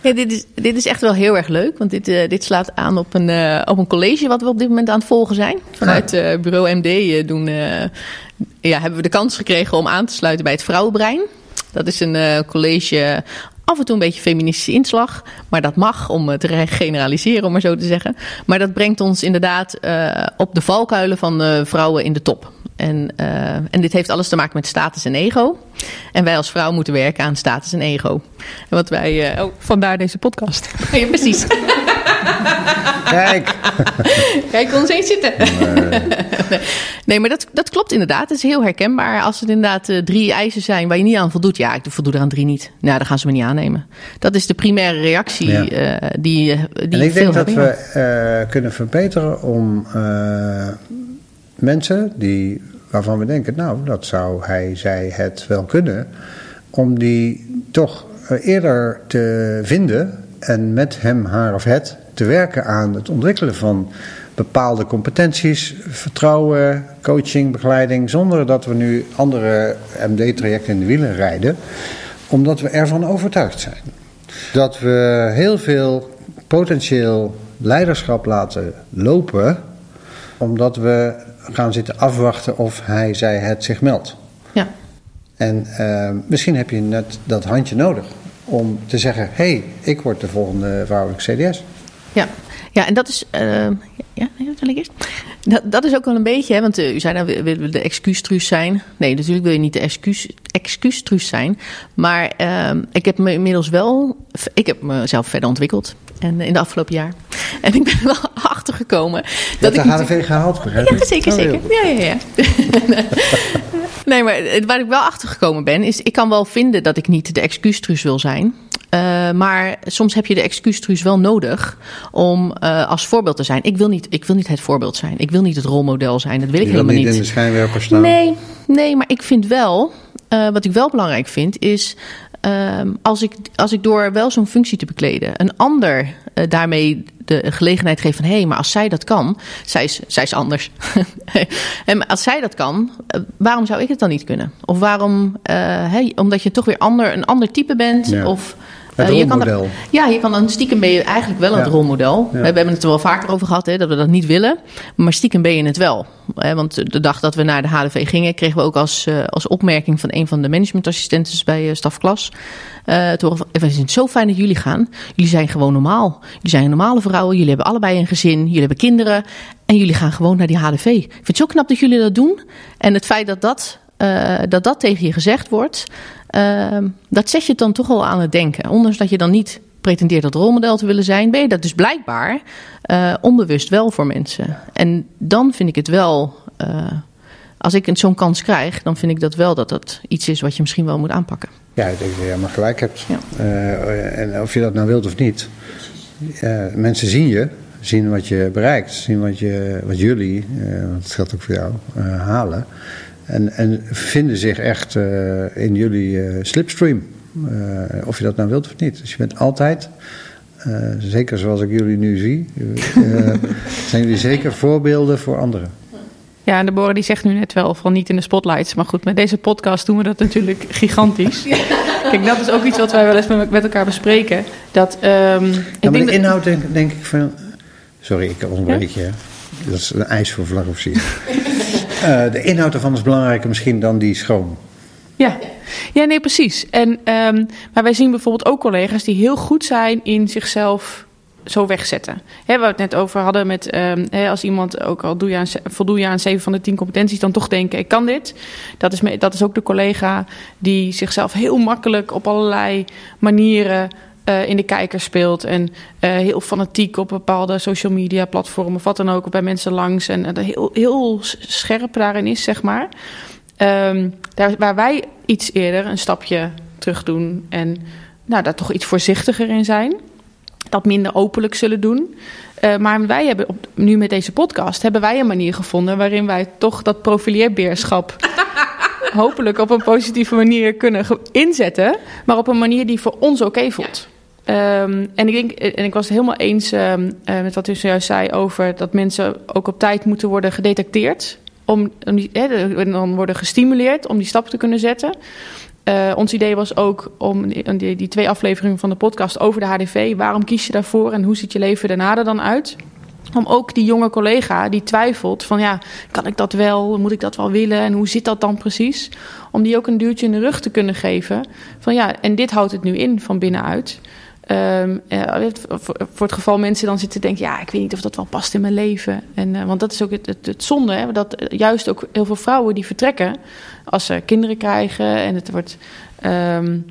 Speaker 2: Ja, dit, is, dit is echt wel heel erg leuk, want dit, eh, dit slaat aan op een, eh, op een college wat we op dit moment aan het volgen zijn. Vanuit eh, bureau MD doen, ja, hebben we de kans gekregen om aan te sluiten bij het Vrouwenbrein. Dat is een college, af en toe een beetje feministische inslag, maar dat mag om het te generaliseren, om maar zo te zeggen. Maar dat brengt ons inderdaad op de valkuilen van vrouwen in de top. En, en dit heeft alles te maken met status en ego. En wij als vrouw moeten werken aan status en ego. En wat wij. eh, oh,
Speaker 1: Vandaar deze podcast.
Speaker 2: ja, precies.
Speaker 3: Kijk,
Speaker 2: Kijk, kon eens zitten. Nee, maar dat, dat klopt inderdaad. Het is heel herkenbaar. Als het inderdaad eh, drie eisen zijn waar je niet aan voldoet. Ja, ik voldoe er aan drie niet. Nou, dan gaan ze me niet aannemen. Dat is de primaire reactie
Speaker 3: Ja.
Speaker 2: eh, die, eh, die
Speaker 3: en ik
Speaker 2: veel
Speaker 3: denk dat
Speaker 2: hebben.
Speaker 3: we eh, kunnen verbeteren om eh, mensen die, waarvan we denken, nou, dat zou hij, zij, het wel kunnen, om die toch eh, eerder te vinden en met hem, haar of het te werken aan het ontwikkelen van bepaalde competenties, vertrouwen, coaching, begeleiding, zonder dat we nu andere MD-trajecten in de wielen rijden, omdat we ervan overtuigd zijn. Dat we heel veel potentieel leiderschap laten lopen, omdat we gaan zitten afwachten of hij, zij, het zich meldt.
Speaker 2: Ja.
Speaker 3: En eh, misschien heb je net dat handje nodig om te zeggen: hé, hey, ik word de volgende vrouwelijke CDS.
Speaker 2: Ja. ja, en dat is. eh, ja, ik eerst. Dat, dat is ook wel een beetje, hè, want eh, u zei nou, wil wil de excuustruus zijn? Nee, natuurlijk wil je niet de excuus, excuustruus zijn. Maar ehm, ik heb me inmiddels wel. Ik heb mezelf verder ontwikkeld. En in de afgelopen jaar. En ik ben er wel achter gekomen.
Speaker 3: Dat
Speaker 2: Dat
Speaker 3: de
Speaker 2: ik niet-
Speaker 3: HLV gehaald, begrijp
Speaker 2: Ja, zeker,
Speaker 3: Oh,
Speaker 2: zeker. Ja, ja, ja. nee, maar het- waar ik wel achter gekomen ben, is ik kan wel vinden dat ik niet de excuustruus wil zijn. Eh, maar soms heb je de excuustruus wel nodig om eh, als voorbeeld te zijn. Ik wil, niet, ik wil niet het voorbeeld zijn. Ik wil niet het rolmodel zijn. Dat wil ik helemaal
Speaker 3: niet
Speaker 2: niet.
Speaker 3: in de schijnwerper staan.
Speaker 2: Nee, nee, maar ik vind wel, eh, wat ik wel belangrijk vind, is ehm, als, ik, als ik door wel zo'n functie te bekleden, een ander eh, daarmee de gelegenheid geef van hé, hey, maar als zij dat kan, zij is, zij is anders. en als zij dat kan, eh, waarom zou ik het dan niet kunnen? Of waarom, eh, hè, omdat je toch weer ander, een ander type bent?
Speaker 3: Ja.
Speaker 2: Of,
Speaker 3: Het
Speaker 2: eh, je kan ja, je kan dan stiekem ben je eigenlijk wel
Speaker 3: Ja.
Speaker 2: het rolmodel.
Speaker 3: Ja.
Speaker 2: We hebben het er wel vaker over gehad, hè, dat we dat niet willen. Maar stiekem ben je het wel. Hè, want de dag dat we naar de HLV gingen, kregen we ook als, eh, als opmerking van een van de managementassistenten bij eh, stafklas. eh "Eh, we vinden het zo fijn dat jullie gaan. Jullie zijn gewoon normaal. Jullie zijn normale vrouwen. Jullie hebben allebei een gezin. Jullie hebben kinderen. En jullie gaan gewoon naar die HLV. Ik vind het zo knap dat jullie dat doen. En het feit dat dat, eh, dat, dat tegen je gezegd wordt, eh, dat zet je dan toch al aan het denken. Ondanks dat je dan niet pretendeert dat rolmodel te willen zijn, ben je dat dus blijkbaar eh, onbewust wel voor mensen. En dan vind ik het wel, eh, als ik een- zo'n kans krijg, dan vind ik dat wel dat dat iets is wat je misschien wel moet aanpakken.
Speaker 3: Ja, ik denk dat je helemaal gelijk hebt.
Speaker 2: Ja.
Speaker 3: En of je dat nou wilt of niet. mensen zien je, zien wat je bereikt, zien wat, je, wat jullie, want dat geldt ook voor jou, halen. En, en vinden zich echt eh, in jullie eh, slipstream. Eh, of je dat nou wilt of niet. Dus je bent altijd, eh, zeker zoals ik jullie nu zie, eh, zijn jullie zeker voorbeelden voor anderen.
Speaker 1: Ja, en Deborah die zegt nu net wel van niet in de spotlights. Maar goed, met deze podcast doen we dat natuurlijk gigantisch. Kijk, dat is ook iets wat wij wel eens met, elkaar bespreken. Dat, ehm,
Speaker 3: Ja,
Speaker 1: ik
Speaker 3: maar
Speaker 1: denk
Speaker 3: de
Speaker 1: dat-
Speaker 3: inhoud denk, denk ik van... Sorry, ik onderbreek je. Dat is een eis voor vlagofficier. Eh de inhoud ervan is belangrijker misschien dan die schoon.
Speaker 1: Ja. ja, nee, precies. En, ehm, maar wij zien bijvoorbeeld ook collega's die heel goed zijn in zichzelf zo wegzetten. Hè, waar we het net over hadden met ehm, hè, als iemand ook al doe je aan, voldoe je aan 7 van de 10 competenties, dan toch denken ik kan dit. Dat is, me- dat is ook de collega die zichzelf heel makkelijk op allerlei manieren eh, in de kijker speelt. En eh, heel fanatiek op bepaalde social media platformen of wat dan ook bij mensen langs. En eh, heel, heel scherp daarin is, zeg maar. Ehm, daar, waar wij iets eerder een stapje terug doen en nou, daar toch iets voorzichtiger in zijn. Dat minder openlijk zullen doen. Maar wij hebben op, nu met deze podcast hebben wij een manier gevonden waarin wij toch dat profileerbeerschap hopelijk op een positieve manier kunnen inzetten. Maar op een manier die voor ons oké voelt. Ehm, en, ik denk, en ik was het helemaal eens ehm, eh, met wat u zojuist zei over dat mensen ook op tijd moeten worden gedetecteerd. Om, om dan worden gestimuleerd om die stap te kunnen zetten. Uh, ons idee was ook om die, die, twee afleveringen van de podcast over de HDV. Waarom kies je daarvoor en hoe ziet je leven daarna er dan uit? Om ook die jonge collega die twijfelt van ja, kan ik dat wel? Moet ik dat wel willen? En hoe zit dat dan precies? Om die ook een duwtje in de rug te kunnen geven. Van ja, en dit houdt het nu in van binnenuit. Um, voor, het geval mensen dan zitten te denken, ja, ik weet niet of dat wel past in mijn leven. En, uh, want dat is ook het, het, zonde, hè, dat juist ook heel veel vrouwen die vertrekken als ze kinderen krijgen en het wordt. Um,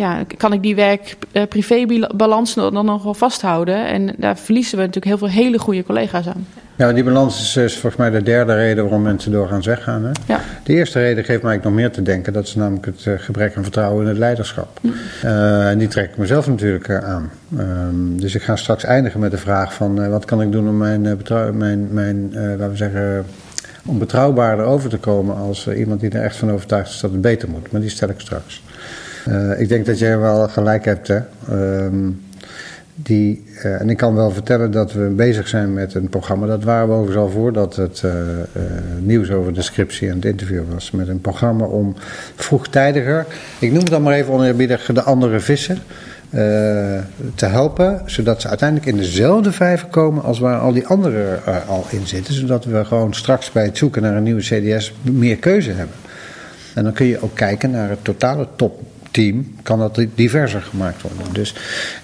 Speaker 1: ja, kan ik die werk-privé-balans dan nog wel vasthouden? En daar verliezen we natuurlijk heel veel hele goede collega's aan.
Speaker 3: Ja, die balans is, is, volgens mij de derde reden waarom mensen doorgaans weggaan. Hè? Ja. De eerste reden geeft mij nog meer te denken. Dat is namelijk het uh, gebrek aan vertrouwen in het leiderschap. Hm. Uh, en die trek ik mezelf natuurlijk aan. Um, dus ik ga straks eindigen met de vraag van... wat kan ik doen om mijn, mijn, mijn laten we zeggen... om betrouwbaarder over te komen als iemand die er echt van overtuigd is dat het beter moet. Maar die stel ik straks. Ik denk dat jij wel gelijk hebt, hè. Um, die, uh, en ik kan wel vertellen dat we bezig zijn met een programma. Dat waren we overigens al voordat het uh, nieuws over de scriptie en het interview was. Met een programma om vroegtijdiger, ik noem het dan maar even oneerbiedig, de andere vissen te helpen. Zodat ze uiteindelijk in dezelfde vijver komen als waar al die anderen al in zitten. Zodat we gewoon straks bij het zoeken naar een nieuwe CDS meer keuze hebben. En dan kun je ook kijken naar het totale top team kan dat diverser gemaakt worden. Dus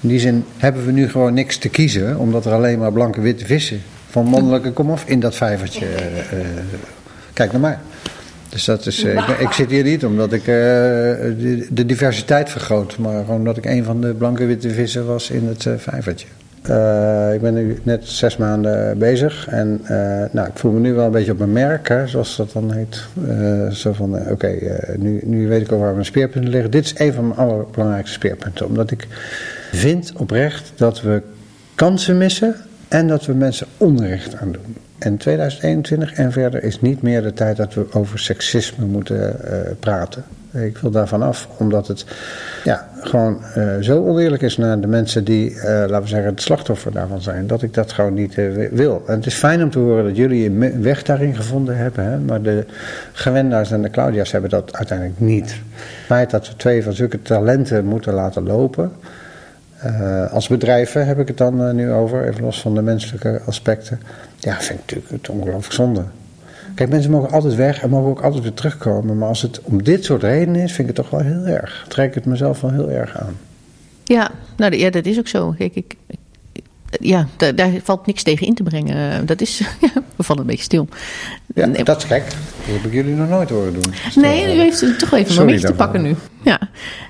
Speaker 3: in die zin hebben we nu gewoon niks te kiezen, omdat er alleen maar blanke witte vissen van mannelijke komaf in dat vijvertje. Uh, kijk naar mij. Dus dat is, ik, ik, zit hier niet omdat ik de, de, diversiteit vergroot, maar gewoon omdat ik een van de blanke witte vissen was in het vijvertje. Uh, ik ben nu net zes maanden bezig en uh, nou, ik voel me nu wel een beetje op mijn merk, zoals dat dan heet. Uh, zo van, oké, nu, nu weet ik al waar mijn speerpunten liggen. Dit is een van mijn allerbelangrijkste speerpunten, omdat ik vind oprecht dat we kansen missen en dat we mensen onrecht aan doen. En 2021 en verder is niet meer de tijd dat we over seksisme moeten praten. Ik wil daarvan af, omdat het ja, gewoon uh, zo oneerlijk is naar de mensen die, uh, laten we zeggen, het slachtoffer daarvan zijn, dat ik dat gewoon niet uh, wil. En het is fijn om te horen dat jullie een weg daarin gevonden hebben, hè, maar de Gewenda's en de Claudia's hebben dat uiteindelijk niet. Het feit dat we twee van zulke talenten moeten laten lopen. als bedrijven heb ik het dan nu over, even los van de menselijke aspecten. Ja, vind ik natuurlijk het ongelooflijk zonde. Kijk, mensen mogen altijd weg en mogen ook altijd weer terugkomen. Maar als het om dit soort redenen is, vind ik het toch wel heel erg. Trek ik het mezelf wel heel erg aan.
Speaker 2: Ja, nou ja, dat is ook zo. Kijk, ik, ja, daar, daar, valt niks tegen in te brengen. Dat is, we vallen een beetje stil.
Speaker 3: Ja, dat is gek. Dat heb ik jullie nog nooit horen doen.
Speaker 2: nee, u heeft toch even een beetje te pakken nu. Ja.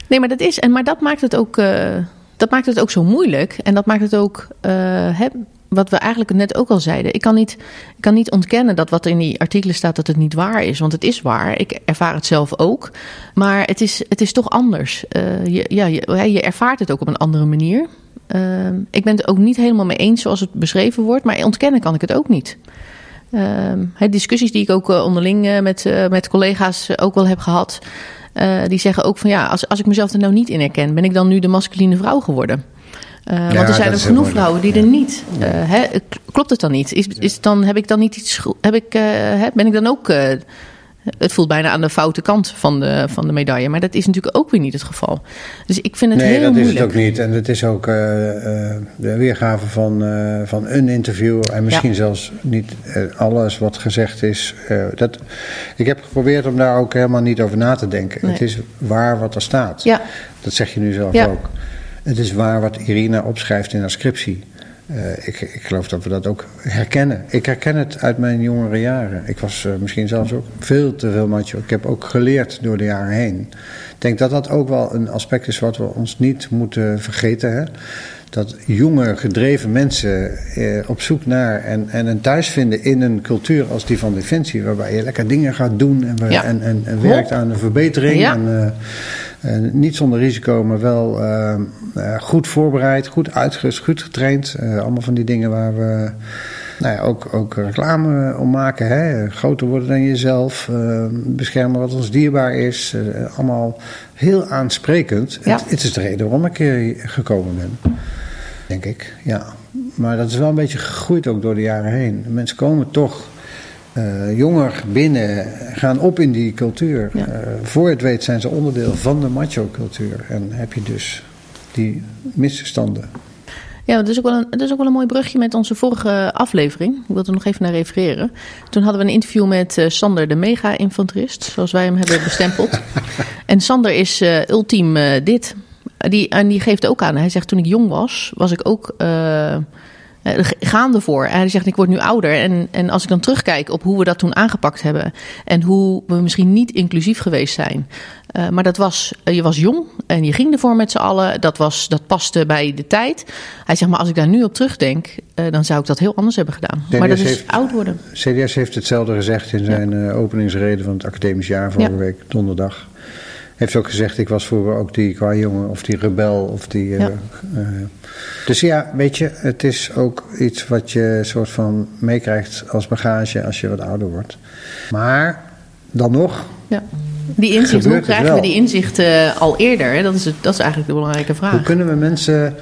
Speaker 2: Nee, maar dat is, en maar dat maakt het ook, uh, dat maakt het ook zo moeilijk. En dat maakt het ook, uh, wat we eigenlijk net ook al zeiden. Ik kan, niet, ik kan niet ontkennen dat wat in die artikelen staat, dat het niet waar is. Want het is waar. Ik ervaar het zelf ook. Maar het is, het is toch anders. Uh, je, ja, je, ervaart het ook op een andere manier. Uh, ik ben het ook niet helemaal mee eens zoals het beschreven wordt. Maar ontkennen kan ik het ook niet. Uh, discussies die ik ook eh, onderling met, met collega's ook wel heb gehad. die zeggen ook van ja, als, als ik mezelf er nou niet in herken, ben ik dan nu de masculine vrouw geworden? Uh, want er zijn ook genoeg vrouwen die er niet. Uh, hè, klopt het dan niet? Is, is dan, heb ik dan niet iets. Heb ik, uh, ben ik dan ook. het voelt bijna aan de foute kant van de, van de medaille. Maar dat is natuurlijk ook weer niet het geval. Dus ik vind het
Speaker 3: nee,
Speaker 2: heel
Speaker 3: moeilijk.
Speaker 2: Nee, dat
Speaker 3: is het ook niet. En het is ook de weergave van, van een interview. En misschien ja. zelfs niet alles wat gezegd is. dat, ik heb geprobeerd om daar ook helemaal niet over na te denken. Nee. Het is waar wat er staat.
Speaker 2: Ja.
Speaker 3: Dat zeg je nu zelf
Speaker 2: ja.
Speaker 3: ook. Het is waar wat Irina opschrijft in haar scriptie. Uh, ik, ik, geloof dat we dat ook herkennen. Ik herken het uit mijn jongere jaren. Ik was uh, misschien zelfs ook veel te veel macho. Ik heb ook geleerd door de jaren heen. Ik denk dat dat ook wel een aspect is wat we ons niet moeten vergeten. Hè? Dat jonge, gedreven mensen eh, op zoek naar en, en een thuis vinden in een cultuur als die van Defensie, waarbij je lekker dingen gaat doen en,
Speaker 2: ja.
Speaker 3: en, en, en werkt aan een verbetering.
Speaker 2: Ja.
Speaker 3: En, uh, niet zonder risico, maar wel uh, goed voorbereid, goed uitgerust, goed getraind. Allemaal van die dingen waar we Nou ja, ook, ook reclame om maken. Hè? Groter worden dan jezelf. eh, beschermen wat ons dierbaar is. eh, allemaal heel aansprekend.
Speaker 2: Ja.
Speaker 3: Het, het is de reden waarom ik hier gekomen ben. Denk ik, ja. Maar dat is wel een beetje gegroeid ook door de jaren heen. Mensen komen toch eh, jonger binnen, gaan op in die cultuur.
Speaker 2: Ja.
Speaker 3: Eh, voor het weet zijn ze onderdeel van de macho-cultuur. En heb je dus die misverstanden.
Speaker 2: Ja, dat is, ook wel een, dat is ook wel een mooi brugje met onze vorige aflevering. Ik wil er nog even naar refereren. Toen hadden we een interview met eh, Sander, de mega-infanterist, zoals wij hem hebben bestempeld. en Sander is ultiem dit. Die, en die geeft ook aan, hij zegt toen ik jong was, was ik ook eh, eh, gaande voor. En hij zegt ik word nu ouder. En, en als ik dan terugkijk op hoe we dat toen aangepakt hebben. En hoe we misschien niet inclusief geweest zijn. Eh, maar dat was, eh, je was jong en je ging ervoor met z'n allen. Dat, was, dat paste bij de tijd. Hij zegt, maar als ik daar nu op terugdenk, eh, dan zou ik dat heel anders hebben gedaan.
Speaker 3: Ja,
Speaker 2: maar dat is oud worden.
Speaker 3: CDS heeft hetzelfde gezegd in zijn eh, openingsreden van het academisch jaar vorige
Speaker 2: Ja.
Speaker 3: week, donderdag. Heeft ook gezegd, ik was vroeger ook die qua jongen of die rebel of die... eh, eh, dus ja, weet je, het is ook iets wat je soort van meekrijgt als bagage als je wat ouder wordt. Maar dan nog,
Speaker 2: Ja. Die inzicht,
Speaker 3: Gebeurt
Speaker 2: hoe krijgen we die inzicht eh, al eerder? Hè? Dat, is het, dat is eigenlijk de belangrijke vraag.
Speaker 3: hoe kunnen we mensen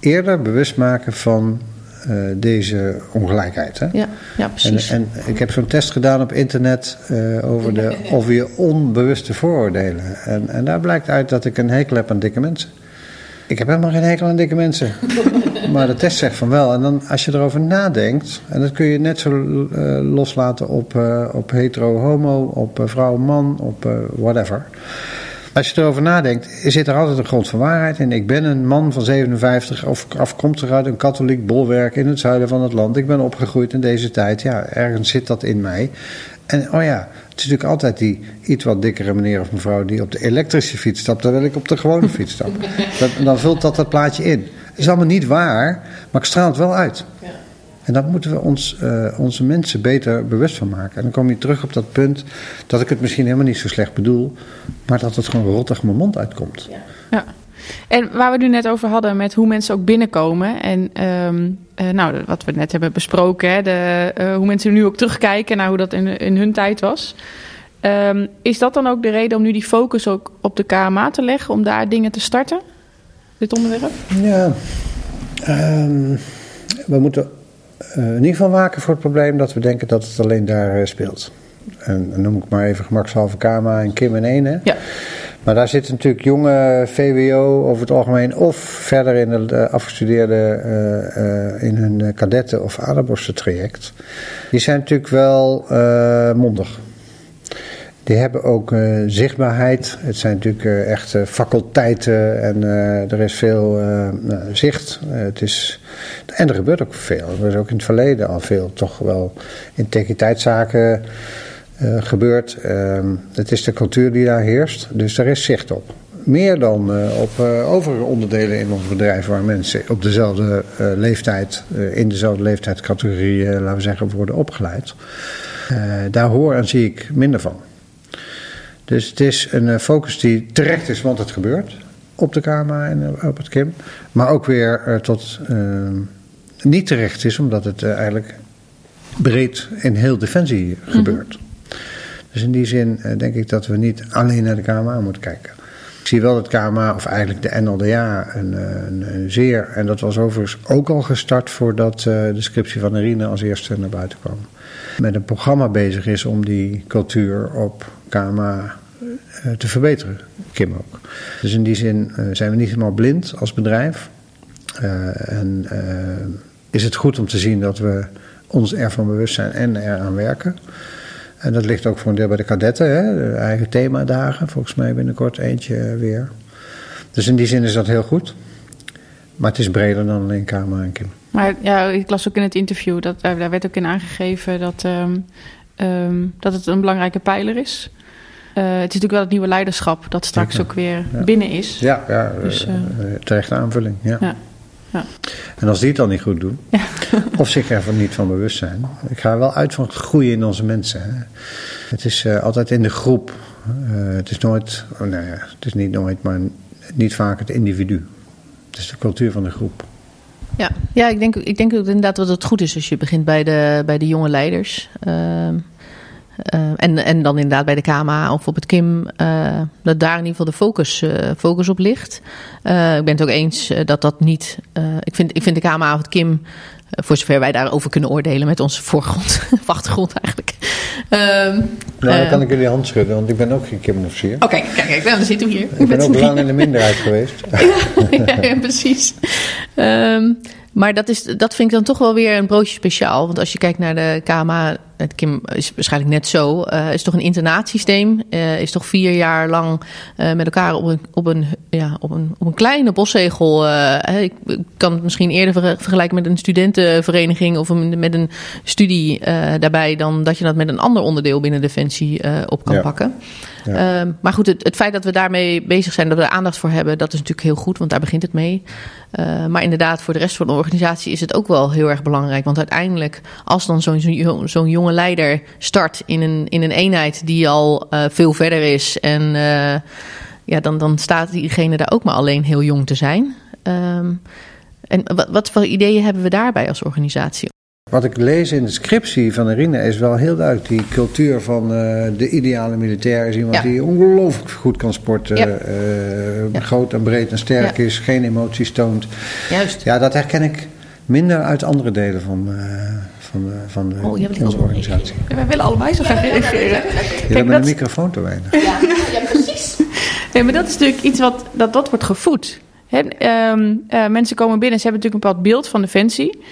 Speaker 3: eerder bewust maken van eh, deze ongelijkheid? Hè?
Speaker 2: Ja, ja
Speaker 3: En,
Speaker 2: precies.
Speaker 3: en ik heb zo'n test gedaan op internet eh, over de, over je onbewuste vooroordelen. En, en daar blijkt uit dat ik een hekel heb aan dikke mensen. Ik heb helemaal geen hekel aan dikke mensen. maar de test zegt van wel. En dan als je erover nadenkt, en dat kun je net zo eh, loslaten op, eh, op hetero-homo, op eh, vrouw-man, op eh, whatever. Als je erover nadenkt, zit er altijd een grond van waarheid in. Ik ben een man van 57, of afkomstig uit een katholiek bolwerk in het zuiden van het land. Ik ben opgegroeid in deze tijd. Ja, ergens zit dat in mij. En oh ja, het is natuurlijk altijd die iets wat dikkere meneer of mevrouw die op de elektrische fiets stapt, terwijl ik op de gewone fiets stap. Dat, dan vult dat dat plaatje in. Het is allemaal niet waar, maar ik straal het wel uit. En daar moeten we ons, eh, onze mensen beter bewust van maken. En dan kom je terug op dat punt dat ik het misschien helemaal niet zo slecht bedoel, maar dat het gewoon rottig mijn mond uitkomt.
Speaker 1: Ja. En waar we het nu net over hadden met hoe mensen ook binnenkomen. En ehm, eh, nou, wat we net hebben besproken. Hè, de, eh, hoe mensen nu ook terugkijken naar hoe dat in, in hun tijd was. Ehm, is dat dan ook de reden om nu die focus ook op de KMA te leggen? Om daar dingen te starten? Dit onderwerp?
Speaker 3: Ja, ehm, we moeten eh, in ieder geval waken voor het probleem dat we denken dat het alleen daar eh, speelt. En dan noem ik maar even gemakshalve Kama en Kim en. Hè?
Speaker 1: Ja.
Speaker 3: Maar daar zitten natuurlijk jonge VWO over het algemeen of verder in de eh, afgestudeerde in hun kadetten of aderborsten traject. Die zijn natuurlijk wel mondig. Die hebben ook eh, zichtbaarheid. Het zijn natuurlijk eh, echt eh, faculteiten en er is veel zicht. Het is, en er gebeurt ook veel. Er is ook in het verleden al veel toch wel integriteitszaken gebeurd. Ehm, het is de cultuur die daar heerst, dus daar is zicht op. Meer dan op eh, overige onderdelen in ons bedrijf waar mensen op dezelfde leeftijd, in dezelfde leeftijdscategorie, laten we zeggen, worden opgeleid. Daar hoor en zie ik minder van. Dus het is een eh, focus die terecht is, want het gebeurt op de KMA en eh, op het KIM. Maar ook weer eh, tot eh, niet terecht is, omdat het eigenlijk breed in heel Defensie gebeurt. Dus in die zin denk ik dat we niet alleen naar de KMA moeten kijken. Ik zie wel dat KMA, of eigenlijk de NLDA, een, een, een zeer, en dat was overigens ook al gestart voordat de scriptie van Irine als eerste naar buiten kwam, met een programma bezig is om die cultuur op KMA te verbeteren. Kim ook. Dus in die zin eh, zijn we niet helemaal blind als bedrijf. Eh, en eh, is het goed om te zien dat we ons ervan bewust zijn en eraan werken. En dat ligt ook voor een deel bij de kadetten, hè? de eigen themadagen. Volgens mij binnenkort eentje weer. Dus in die zin is dat heel goed. Maar het is breder dan alleen KMA en Kim.
Speaker 1: Maar ja, ik las ook in het interview, dat, daar daar werd ook in aangegeven dat, ehm, ehm, dat het een belangrijke pijler is. Eh, het is natuurlijk wel het nieuwe leiderschap dat straks ook weer
Speaker 3: Ja.
Speaker 1: binnen is.
Speaker 3: Ja, ja
Speaker 1: Dus,
Speaker 3: eh, eh, terechte aanvulling. Ja.
Speaker 1: Ja.
Speaker 3: En als die het dan niet goed doen, of zich ervan niet van bewust zijn. Ik ga er wel uit van het groeien in onze mensen. Hè. Het is altijd in de groep. Het is nooit, oh, nou ja, het is niet nooit, maar niet vaak het individu. Het is de cultuur van de groep.
Speaker 2: Ja, ja ik, denk, ik denk ook inderdaad dat het goed is als je begint bij de, bij de jonge leiders. Ehm, eh, en, en dan inderdaad bij de KMA of op het KIM, uh, dat daar in ieder geval de focus, uh, focus op ligt. ik ben het ook eens dat dat niet. ik, vind, ik vind de KMA of het KIM, voor zover wij daarover kunnen oordelen met onze voorgrond, of achtergrond eigenlijk.
Speaker 3: nou, dan kan ik jullie hand schudden, want ik ben ook geen KIM-officier.
Speaker 2: Oké, okay, kijk, kijk, nou, dan zitten we hier.
Speaker 3: Ik ben ook lang in de minderheid geweest.
Speaker 2: ja, ja, precies. Um, maar dat, is, dat vind ik dan toch wel weer een broodje speciaal. Want als je kijkt naar de KMA, het Kim is waarschijnlijk net zo. Uh, is toch een internaatsysteem. Uh, is toch vier jaar lang uh, met elkaar op een, op een, ja, op een, op een kleine boszegel. ik kan het misschien eerder vergelijken met een studentenvereniging of een, met een studie daarbij. dan dat je dat met een ander onderdeel binnen Defensie op kan ja. pakken. Ja. Uh, maar goed, het, het, feit dat we daarmee bezig zijn, dat we er aandacht voor hebben, dat is natuurlijk heel goed, want daar begint het mee. Maar inderdaad, voor de rest van de organisatie is het ook wel heel erg belangrijk. Want uiteindelijk, als dan zo'n zo'n zo'n jonge leider start in een, in een eenheid die al uh, veel verder is, en ja, dan, dan staat diegene daar ook maar alleen heel jong te zijn. Um, en wat, wat voor ideeën hebben we daarbij als organisatie?
Speaker 3: Wat ik lees in de scriptie van Irine is wel heel duidelijk. Die cultuur van uh, de ideale militair is iemand ja. die ongelooflijk goed kan sporten. Ja. Uh, ja. Groot en breed en sterk is, geen emoties toont.
Speaker 2: Juist.
Speaker 3: Ja, dat herken ik minder uit andere delen van, uh, van, de, van de, oh, onze organisatie.
Speaker 1: wij willen allebei zo graag reageren.
Speaker 3: Je hebt met een microfoon te weinig.
Speaker 2: Ja, ja precies.
Speaker 1: Nee, maar dat is natuurlijk iets wat dat, dat wordt gevoed. He, um, mensen komen binnen, ze hebben natuurlijk een bepaald beeld van Defensie.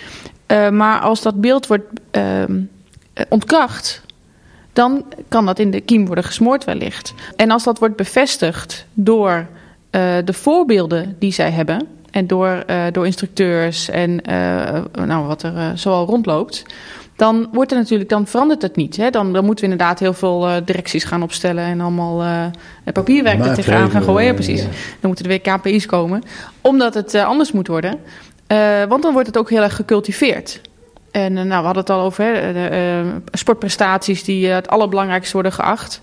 Speaker 1: Uh, maar als dat beeld wordt uh, ontkracht, dan kan dat in de kiem worden gesmoord wellicht. En als dat wordt bevestigd door uh, de voorbeelden die zij hebben... en door, door instructeurs en nou, wat er zoal rondloopt... dan, wordt er natuurlijk, dan verandert het niet. Hè? Dan, dan moeten we inderdaad heel veel directies gaan opstellen... en allemaal papierwerk er tegenaan gaan gooien. Ja, precies. Dan moeten er weer KPI's komen. Omdat het anders moet worden... Want dan wordt het ook heel erg gecultiveerd. En nou, we hadden het al over hè, de, sportprestaties die het allerbelangrijkste worden geacht.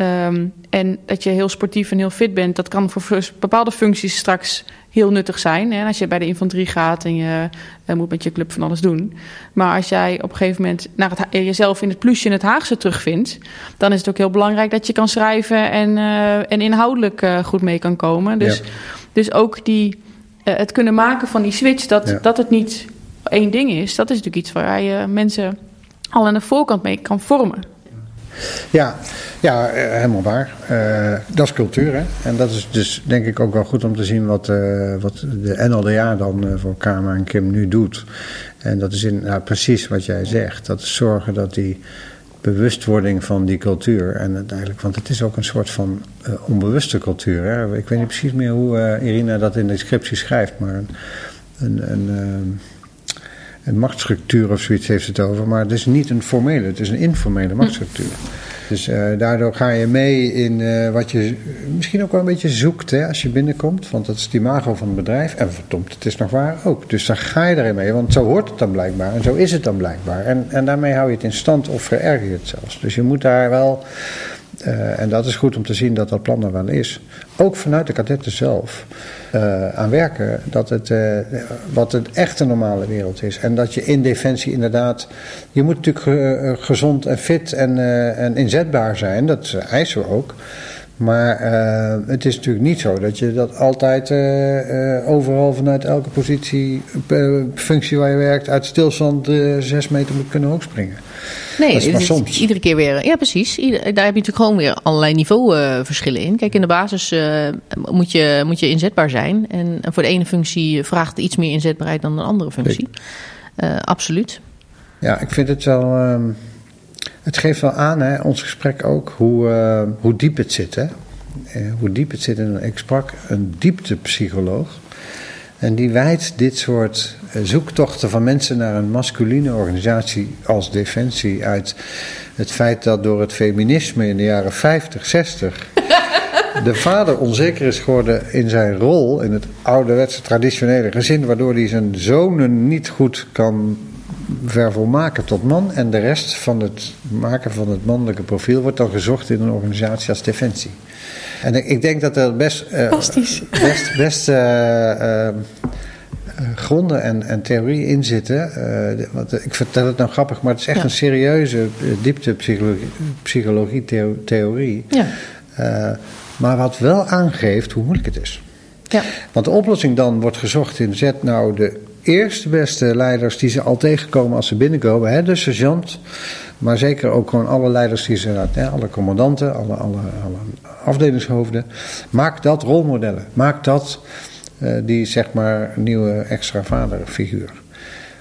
Speaker 1: Um, en dat je heel sportief en heel fit bent, dat kan voor bepaalde functies straks heel nuttig zijn. Hè? Als je bij de infanterie gaat en je moet met je club van alles doen. Maar als jij op een gegeven moment naar het, jezelf in het plusje in het Haagse terugvindt, dan is het ook heel belangrijk dat je kan schrijven en, en inhoudelijk goed mee kan komen. Dus, ja. dus ook die het kunnen maken van die switch, dat, ja. dat het niet één ding is, dat is natuurlijk iets waar je mensen al aan de voorkant mee kan vormen.
Speaker 3: Ja, ja helemaal waar. Uh, dat is cultuur. Hè? En dat is dus denk ik ook wel goed om te zien wat, uh, wat de NLDA dan uh, voor Kamer en Kim nu doet. En dat is in, nou, precies wat jij zegt. Dat is zorgen dat die bewustwording van die cultuur. En uiteindelijk, want het is ook een soort van onbewuste cultuur. Hè? Ik weet niet precies meer hoe Irina dat in de scriptie schrijft, maar een, een, een, een machtsstructuur of zoiets heeft het over. Maar het is niet een formele, het is een informele machtsstructuur. Dus uh, daardoor ga je mee in uh, wat je misschien ook wel een beetje zoekt hè, als je binnenkomt. Want dat is het imago van het bedrijf. En verdomd, het is nog waar ook. Dus dan ga je erin mee, want zo hoort het dan blijkbaar. En zo is het dan blijkbaar. En, en daarmee hou je het in stand of vererger je het zelfs. Dus je moet daar wel uh, en dat is goed om te zien dat dat plan er wel is. Ook vanuit de kadetten zelf uh, aan werken. Dat het, uh, wat het echte normale wereld is. En dat je in defensie inderdaad. Je moet natuurlijk gezond en fit en, en inzetbaar zijn. Dat eisen we ook. Maar uh, het is natuurlijk niet zo dat je dat altijd uh, uh, overal vanuit elke positie, functie waar je werkt, uit stilstand zes meter moet kunnen hoogspringen.
Speaker 2: Nee, dat is maar soms. iedere keer weer. Ja, precies. Ieder, daar heb je natuurlijk gewoon weer allerlei niveauverschillen in. Kijk, in de basis moet, je, moet je inzetbaar zijn. En voor de ene functie vraagt iets meer inzetbaarheid dan een andere functie. absoluut.
Speaker 3: Ja, ik vind het wel. Ehm, het geeft wel aan, hè, ons gesprek ook, hoe, uh, hoe diep het zit. Hè? Uh, hoe diep het zit. En ik sprak een dieptepsycholoog. En die wijdt dit soort uh, zoektochten van mensen naar een masculine organisatie als Defensie uit het feit dat door het feminisme in de jaren 50, 60 de vader onzeker is geworden in zijn rol in het ouderwetse traditionele gezin, waardoor hij zijn zonen niet goed kan vervolmaken tot man. En de rest van het maken van het mannelijke profiel wordt dan gezocht in een organisatie als Defensie. En ik denk dat er best, uh, best, best uh, uh, gronden en, en theorieën in zitten. Want ik vertel het nou grappig, maar het is echt
Speaker 2: Ja.
Speaker 3: een serieuze dieptepsychologie psychologie theo- theorie.
Speaker 2: Ja.
Speaker 3: Maar wat wel aangeeft hoe moeilijk het is.
Speaker 2: Ja.
Speaker 3: Want de oplossing dan wordt gezocht in zet nou de eerste beste leiders die ze al tegenkomen als ze binnenkomen. Hè, de sergeant, maar zeker ook gewoon alle leiders die ze, ja, alle commandanten, alle, alle, alle afdelingshoofden. Maak dat rolmodellen. Maak dat uh, die zeg maar nieuwe extra vaderfiguur.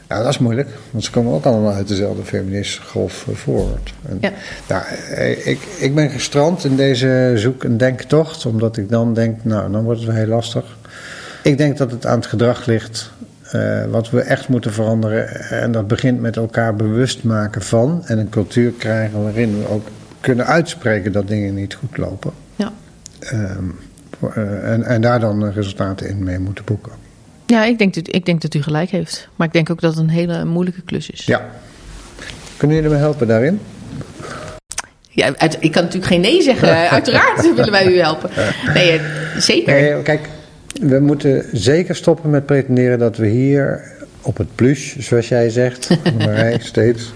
Speaker 3: Ja, dat is moeilijk, want ze komen ook allemaal uit dezelfde feministische golf voort. En,
Speaker 2: Ja.
Speaker 3: nou, ik, ik ben gestrand in deze zoek- en denktocht, omdat ik dan denk, nou, dan wordt het wel heel lastig. Ik denk dat het aan het gedrag ligt uh, wat we echt moeten veranderen. En dat begint met elkaar bewust maken van en een cultuur krijgen waarin we ook kunnen uitspreken dat dingen niet goed lopen.
Speaker 2: Ja.
Speaker 3: Um, voor, uh, en, en daar dan resultaten in mee moeten boeken.
Speaker 2: Ja, ik denk, dat, ik denk dat u gelijk heeft. Maar ik denk ook dat het een hele moeilijke klus is.
Speaker 3: Ja. Kunnen jullie me helpen daarin?
Speaker 2: Ja, uit, ik kan natuurlijk geen nee zeggen. Uiteraard willen wij u helpen. Nee, eh, zeker.
Speaker 3: Nee, kijk, we moeten zeker stoppen met pretenderen dat we hier op het plus, zoals jij zegt, Marij, steeds.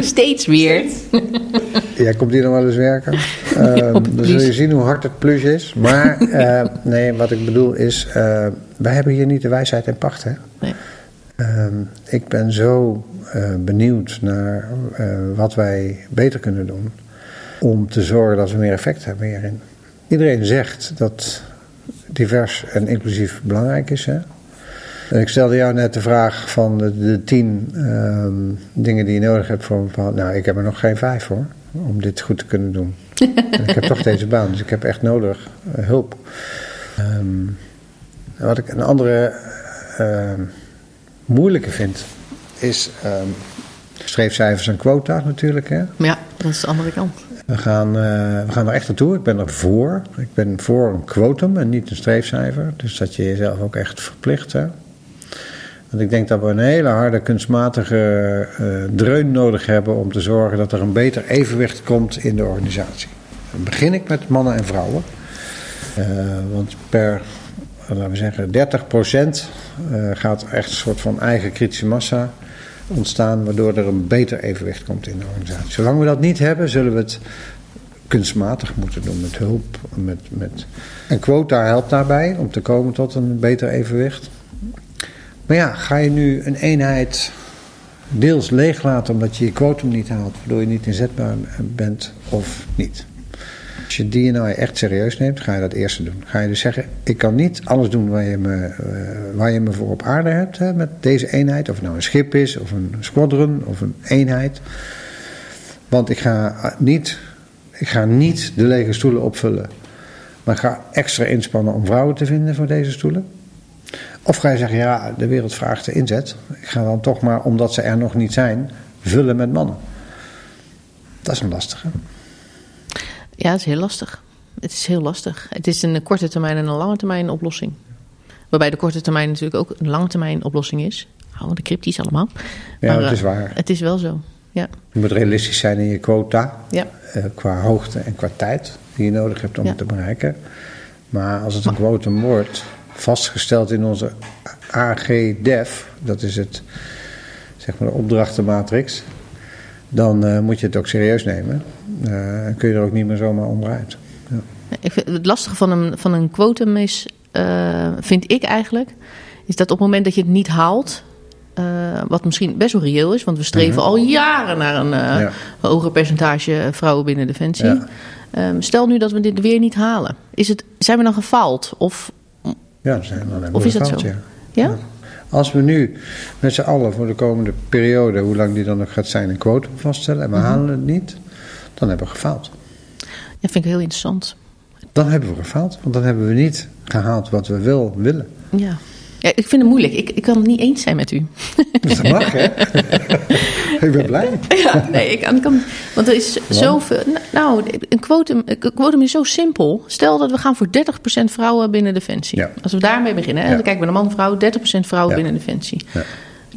Speaker 2: Steeds weer.
Speaker 3: Jij komt hier nog wel eens werken. Uh, dan zul je zien hoe hard het plus is. Maar uh, nee, wat ik bedoel is, uh, wij hebben hier niet de wijsheid en pacht. Hè?
Speaker 2: Nee.
Speaker 3: Ehm, ik ben zo eh, benieuwd naar wat wij beter kunnen doen. Om te zorgen dat we meer effect hebben hierin. Iedereen zegt dat divers en inclusief belangrijk is. Hè? En ik stelde jou net de vraag van de, de tien um, dingen die je nodig hebt voor een bepaald... Nou, ik heb er nog geen vijf hoor, om dit goed te kunnen doen. ik heb toch deze baan, dus ik heb echt nodig uh, hulp. Um, wat ik een andere uh, moeilijke vind, is um, streefcijfers en quota natuurlijk. Hè?
Speaker 2: Ja, dat is de andere kant.
Speaker 3: We gaan, uh, we gaan er echt naartoe. Ik ben er voor. Ik ben voor een quotum en niet een streefcijfer. Dus dat je jezelf ook echt verplicht. Hè? Want ik denk dat we een hele harde kunstmatige uh, dreun nodig hebben om te zorgen dat er een beter evenwicht komt in de organisatie. Dan begin ik met mannen en vrouwen. Uh, want per, laten we zeggen, 30 procent uh, gaat echt een soort van eigen kritische massa ontstaan, waardoor er een beter evenwicht komt in de organisatie. Zolang we dat niet hebben, zullen we het kunstmatig moeten doen met hulp. Met, met... En quota helpt daarbij om te komen tot een beter evenwicht. Maar ja, ga je nu een eenheid deels leeglaten omdat je je quotum niet haalt, waardoor je niet inzetbaar bent of niet? Als je DNI echt serieus neemt, ga je dat eerste doen. Ga je dus zeggen, ik kan niet alles doen waar je me, uh, waar je me voor op aarde hebt hè, met deze eenheid. Of het nou een schip is, of een squadron, of een eenheid. Want ik ga niet, ik ga niet de lege stoelen opvullen. Maar ga extra inspannen om vrouwen te vinden voor deze stoelen. Of ga je zeggen, ja, de wereld vraagt de inzet. Ik ga dan toch maar, omdat ze er nog niet zijn, vullen met mannen. Dat is een lastige.
Speaker 2: Ja, het is heel lastig. Het is heel lastig. Het is een korte termijn en een lange termijn oplossing. Waarbij de korte termijn natuurlijk ook een lange termijn oplossing is. Houden de cryptisch allemaal.
Speaker 3: Ja, maar, het is waar.
Speaker 2: Het is wel zo, ja.
Speaker 3: Je moet realistisch zijn in je quota.
Speaker 2: Ja.
Speaker 3: Uh, qua hoogte en qua tijd die je nodig hebt om ja. het te bereiken. Maar als het een quotum wordt, vastgesteld in onze AGDEF, dat is het, zeg maar de opdrachtenmatrix, dan uh, moet je het ook serieus nemen. Uh, kun je er ook niet meer zomaar onderuit. Ja.
Speaker 2: Ik vind, het lastige van een, van een quotum is, uh, vind ik eigenlijk, is dat op het moment dat je het niet haalt, wat misschien best wel reëel is, want we streven -hmm. al jaren naar een ja. hoger percentage vrouwen binnen Defensie. Ja. Um, stel nu dat we dit weer niet halen. Is het, zijn we dan gefaald? Of,
Speaker 3: ja, zijn we dan
Speaker 2: of is dat
Speaker 3: gefaald,
Speaker 2: zo?
Speaker 3: Ja. Als we nu met z'n allen voor de komende periode, hoe lang die dan nog gaat zijn, een quotum vaststellen en we mm -hmm. halen het niet, dan hebben we gefaald.
Speaker 2: Dat vind ik heel interessant.
Speaker 3: Dan hebben we gefaald, want dan hebben we niet gehaald wat we wel willen.
Speaker 2: Ja. Ja, ik vind het moeilijk. Ik, ik kan het niet eens zijn met u.
Speaker 3: Dat mag, hè? ik ben blij.
Speaker 2: Ja, nee, ik kan, kan want er is zoveel... Nou, een quotum, een quotum is zo simpel. Stel dat we gaan voor 30% vrouwen binnen Defensie. Ja. Als we daarmee beginnen, hè, dan kijken we naar man-vrouw, 30% vrouwen binnen Defensie.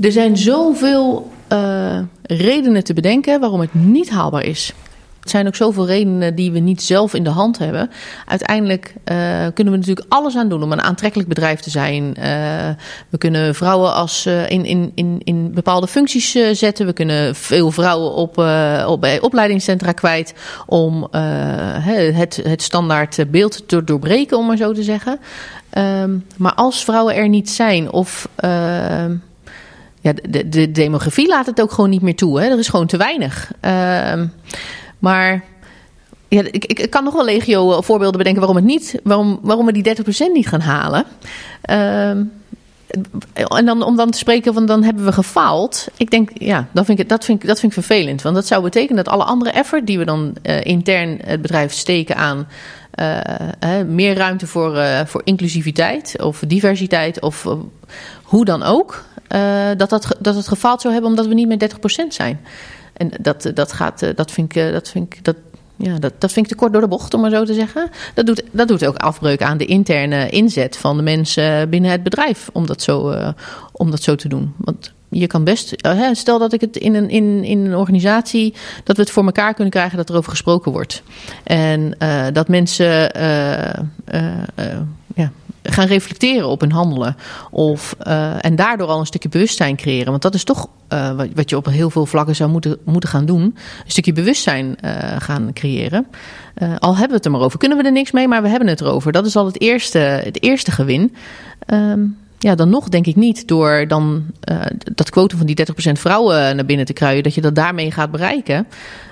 Speaker 2: Er zijn zoveel uh, redenen te bedenken waarom het niet haalbaar is. Er zijn ook zoveel redenen die we niet zelf in de hand hebben. Uiteindelijk uh, kunnen we natuurlijk alles aan doen om een aantrekkelijk bedrijf te zijn. Uh, we kunnen vrouwen als, uh, in, in, in, in bepaalde functies zetten. We kunnen veel vrouwen op, op bij opleidingscentra kwijt om het, het standaard beeld te doorbreken, om maar zo te zeggen. Um, maar als vrouwen er niet zijn of ja, de, de, demografie laat het ook gewoon niet meer toe. Hè? Er is gewoon te weinig. Uh, maar ja, ik, ik, kan nog wel legio eh, voorbeelden bedenken waarom, het niet, waarom, waarom we die 30% niet gaan halen. Uh, en dan, om dan te spreken van dan hebben we gefaald. Ik denk, ja, dat vind ik, dat vind ik, dat vind ik vervelend. Want dat zou betekenen dat alle andere effort die we dan uh, intern het bedrijf steken aan uh, meer ruimte voor, voor inclusiviteit of diversiteit of hoe dan ook, dat, dat, dat het gefaald zou hebben omdat we niet meer 30% zijn. En dat, dat, gaat, dat, vind ik, dat, vind ik, dat, ja, dat, dat vind ik te kort door de bocht, om maar zo te zeggen. Dat doet, dat doet ook afbreuk aan de interne inzet van de mensen binnen het bedrijf om dat zo, om dat zo te doen. Want je kan best, stel dat ik het in een, in, in een organisatie, dat we het voor elkaar kunnen krijgen dat er over gesproken wordt. En dat mensen gaan reflecteren op hun handelen. Of, uh, en daardoor al een stukje bewustzijn creëren. Want dat is toch uh, wat, je op heel veel vlakken zou moeten, moeten gaan doen. Een stukje bewustzijn uh, gaan creëren. al hebben we het er maar over. Kunnen we er niks mee, maar we hebben het erover. Dat is al het eerste, het eerste gewin. Um, ja, dan nog denk ik niet door dan dat quotum van die 30% vrouwen naar binnen te kruien, dat je dat daarmee gaat bereiken.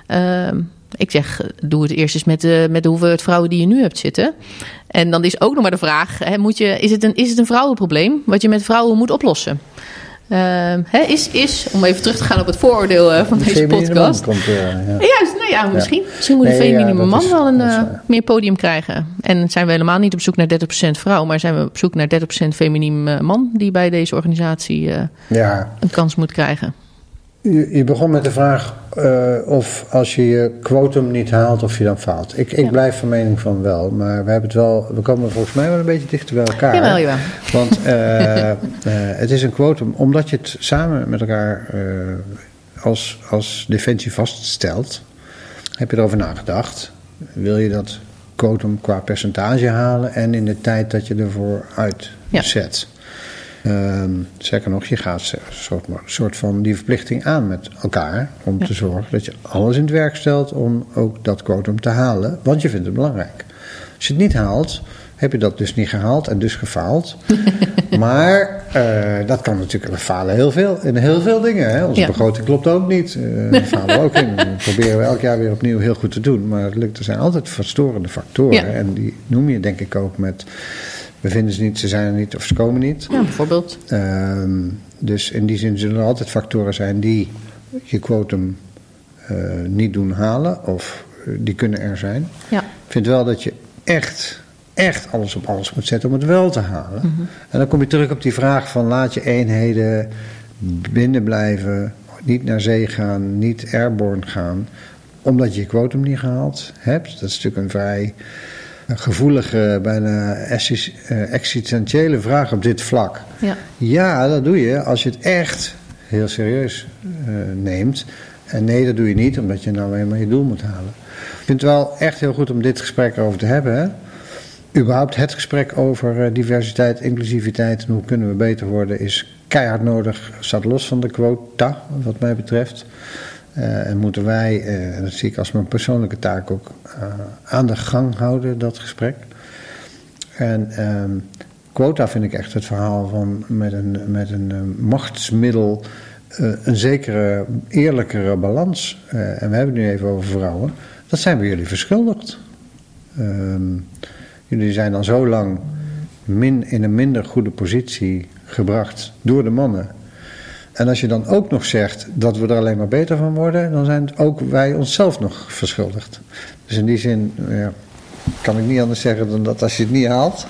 Speaker 2: Uh, ik zeg, doe het eerst eens met de, met de hoeveelheid vrouwen die je nu hebt zitten. En dan is ook nog maar de vraag: hè, moet je, is, het een, is het een vrouwenprobleem wat je met vrouwen moet oplossen? Uh, hè, is, is, om even terug te gaan op het vooroordeel uh, van deze podcast.
Speaker 3: Komt, uh, ja.
Speaker 2: ja, nou ja, misschien. Ja. Misschien moet de nee, feminine man is, wel een uh, meer podium krijgen. En zijn we helemaal niet op zoek naar 30% vrouw, maar zijn we op zoek naar 30% feminiem man die bij deze organisatie
Speaker 3: ja.
Speaker 2: een kans moet krijgen.
Speaker 3: Je, je begon met de vraag uh, of als je je quotum niet haalt, of je dan faalt. Ik, ik ja. blijf van mening van wel, maar we hebben het wel, we komen volgens mij wel een beetje dichter bij elkaar.
Speaker 2: Jawel, jawel.
Speaker 3: Want uh, uh, het is een quotum, omdat je het samen met elkaar als, als defensie vaststelt, heb je erover nagedacht. Wil je dat quotum qua percentage halen en in de tijd dat je ervoor uitzet? Ja. Zeker nog, je gaat een soort, soort, van die verplichting aan met elkaar. Om ja. te zorgen dat je alles in het werk stelt om ook dat quotum te halen. Want je vindt het belangrijk. Als je het niet haalt, heb je dat dus niet gehaald en dus gefaald. maar uh, dat kan natuurlijk, we falen heel veel in heel veel dingen. Hè? Onze ja. begroting klopt ook niet. Uh, we falen ook in. Dat proberen we elk jaar weer opnieuw heel goed te doen. Maar het lukt, er zijn altijd verstorende factoren. Ja. En die noem je denk ik ook met we vinden ze niet, ze zijn er niet of ze komen niet.
Speaker 2: Ja, bijvoorbeeld.
Speaker 3: Um, dus in die zin zullen er altijd factoren zijn die je quotum uh, niet doen halen of uh, die kunnen er zijn.
Speaker 2: Ja.
Speaker 3: Ik vind wel dat je echt, echt alles op alles moet zetten om het wel te halen. Mm -hmm. En dan kom je terug op die vraag van laat je eenheden binnen blijven, niet naar zee gaan, niet airborne gaan, omdat je je quotum niet gehaald hebt. Dat is natuurlijk een vrij een gevoelige, bijna existentiële vraag op dit vlak.
Speaker 2: Ja.
Speaker 3: ja, dat doe je als je het echt heel serieus uh, neemt. En nee, dat doe je niet, omdat je nou eenmaal je doel moet halen. Ik vind het wel echt heel goed om dit gesprek erover te hebben. Hè? Überhaupt het gesprek over uh, diversiteit, inclusiviteit en hoe kunnen we beter worden is keihard nodig. Staat los van de quota, wat mij betreft. Uh, en moeten wij, en dat zie ik als mijn persoonlijke taak ook, uh, aan de gang houden, dat gesprek. En um, quota vind ik echt het verhaal van met een, met een machtsmiddel een zekere eerlijkere balans. en we hebben het nu even over vrouwen. Dat zijn we jullie verschuldigd. Um, jullie zijn dan zo lang min, in een minder goede positie gebracht door de mannen en als je dan ook nog zegt dat we er alleen maar beter van worden, dan zijn ook wij onszelf nog verschuldigd. Dus in die zin ja, kan ik niet anders zeggen dan dat als je het niet haalt,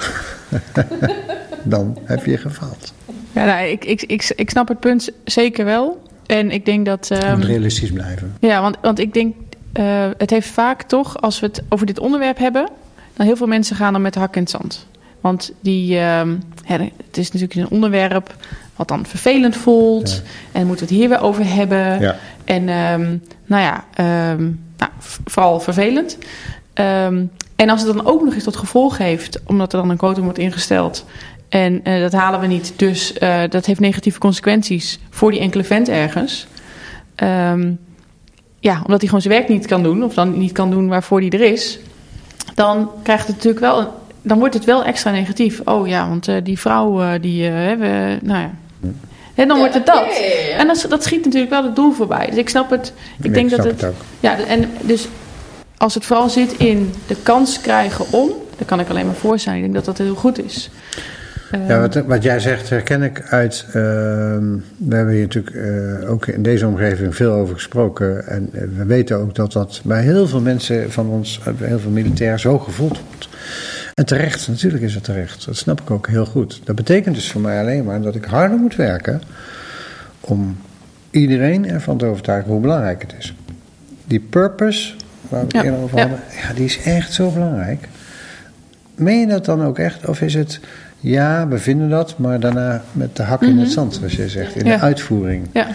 Speaker 3: dan heb je gefaald.
Speaker 1: Ja, nou, ik, ik, ik, ik snap het punt zeker wel. En ik denk dat. Um,
Speaker 3: Moet realistisch blijven.
Speaker 1: Ja, want, want ik denk, uh, het heeft vaak toch, als we het over dit onderwerp hebben, dan heel veel mensen gaan dan met hak in het zand. Want die, ja, het is natuurlijk een onderwerp wat dan vervelend voelt. Ja. En moeten we het hier weer over hebben.
Speaker 3: Ja.
Speaker 1: En um, nou ja, um, nou, vooral vervelend. Ehm, en als het dan ook nog eens tot gevolg heeft, omdat er dan een quotum wordt ingesteld. En eh, dat halen we niet. Dus eh, dat heeft negatieve consequenties voor die enkele vent ergens. Ehm, ja, omdat hij gewoon zijn werk niet kan doen, of dan niet kan doen waarvoor hij er is. Dan krijgt het natuurlijk wel. een- Dan wordt het wel extra negatief. Oh ja, want eh, die vrouw die hebben. Nou ja. Hè, dan wordt het dat. En dat, dat schiet natuurlijk wel het doel voorbij. Dus ik snap het. Ik denk dat
Speaker 3: snap
Speaker 1: het.
Speaker 3: het ook.
Speaker 1: Ja, en dus als het vooral zit in de kans krijgen om, daar kan ik alleen maar voor zijn. Ik denk dat dat heel goed is. Eh,
Speaker 3: Ja, wat, wat jij zegt herken ik uit. ehm, we hebben hier natuurlijk eh, ook in deze omgeving veel over gesproken. En eh, we weten ook dat dat bij heel veel mensen van ons, eh, bij heel veel militairen, zo gevoeld wordt. En terecht, natuurlijk is het terecht. Dat snap ik ook heel goed. Dat betekent dus voor mij alleen maar dat ik harder moet werken om iedereen ervan te overtuigen hoe belangrijk het is. Die purpose, waar we het
Speaker 1: Ja,
Speaker 3: eerder over
Speaker 1: ja.
Speaker 3: hadden, ja, die is echt zo belangrijk. Meen je dat dan ook echt? Of is het, ja, we vinden dat, maar daarna met de hak in het zand, zoals je zegt, in
Speaker 1: Ja.
Speaker 3: de uitvoering?
Speaker 1: ja.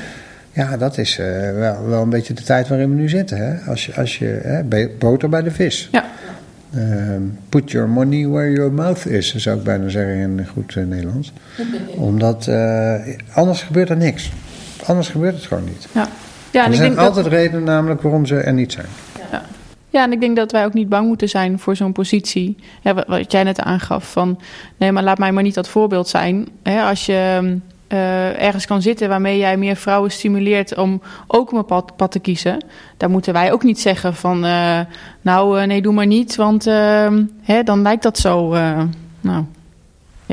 Speaker 3: Ja, dat is eh, wel, wel een beetje de tijd waarin we nu zitten. Hè? Als je, als je hè, boter bij de vis.
Speaker 1: Ja.
Speaker 3: Ehm, put your money where your mouth is, zou ik bijna zeggen in goed eh, Nederlands. Omdat eh, anders gebeurt er niks. Anders gebeurt het gewoon niet.
Speaker 1: Ja. Ja, en
Speaker 3: er
Speaker 1: ik
Speaker 3: zijn
Speaker 1: denk dat-
Speaker 3: altijd redenen namelijk waarom ze er niet zijn.
Speaker 1: Ja, en ik denk dat wij ook niet bang moeten zijn voor zo'n positie. Wat, jij net aangaf van, nee, maar laat mij maar niet dat voorbeeld zijn. Hè, als je eh, ergens kan zitten waarmee jij meer vrouwen stimuleert om ook een bepaald pad te kiezen, dan moeten wij ook niet zeggen van, eh, nou eh, nee, doe maar niet, want eh, hè, dan lijkt dat zo, nou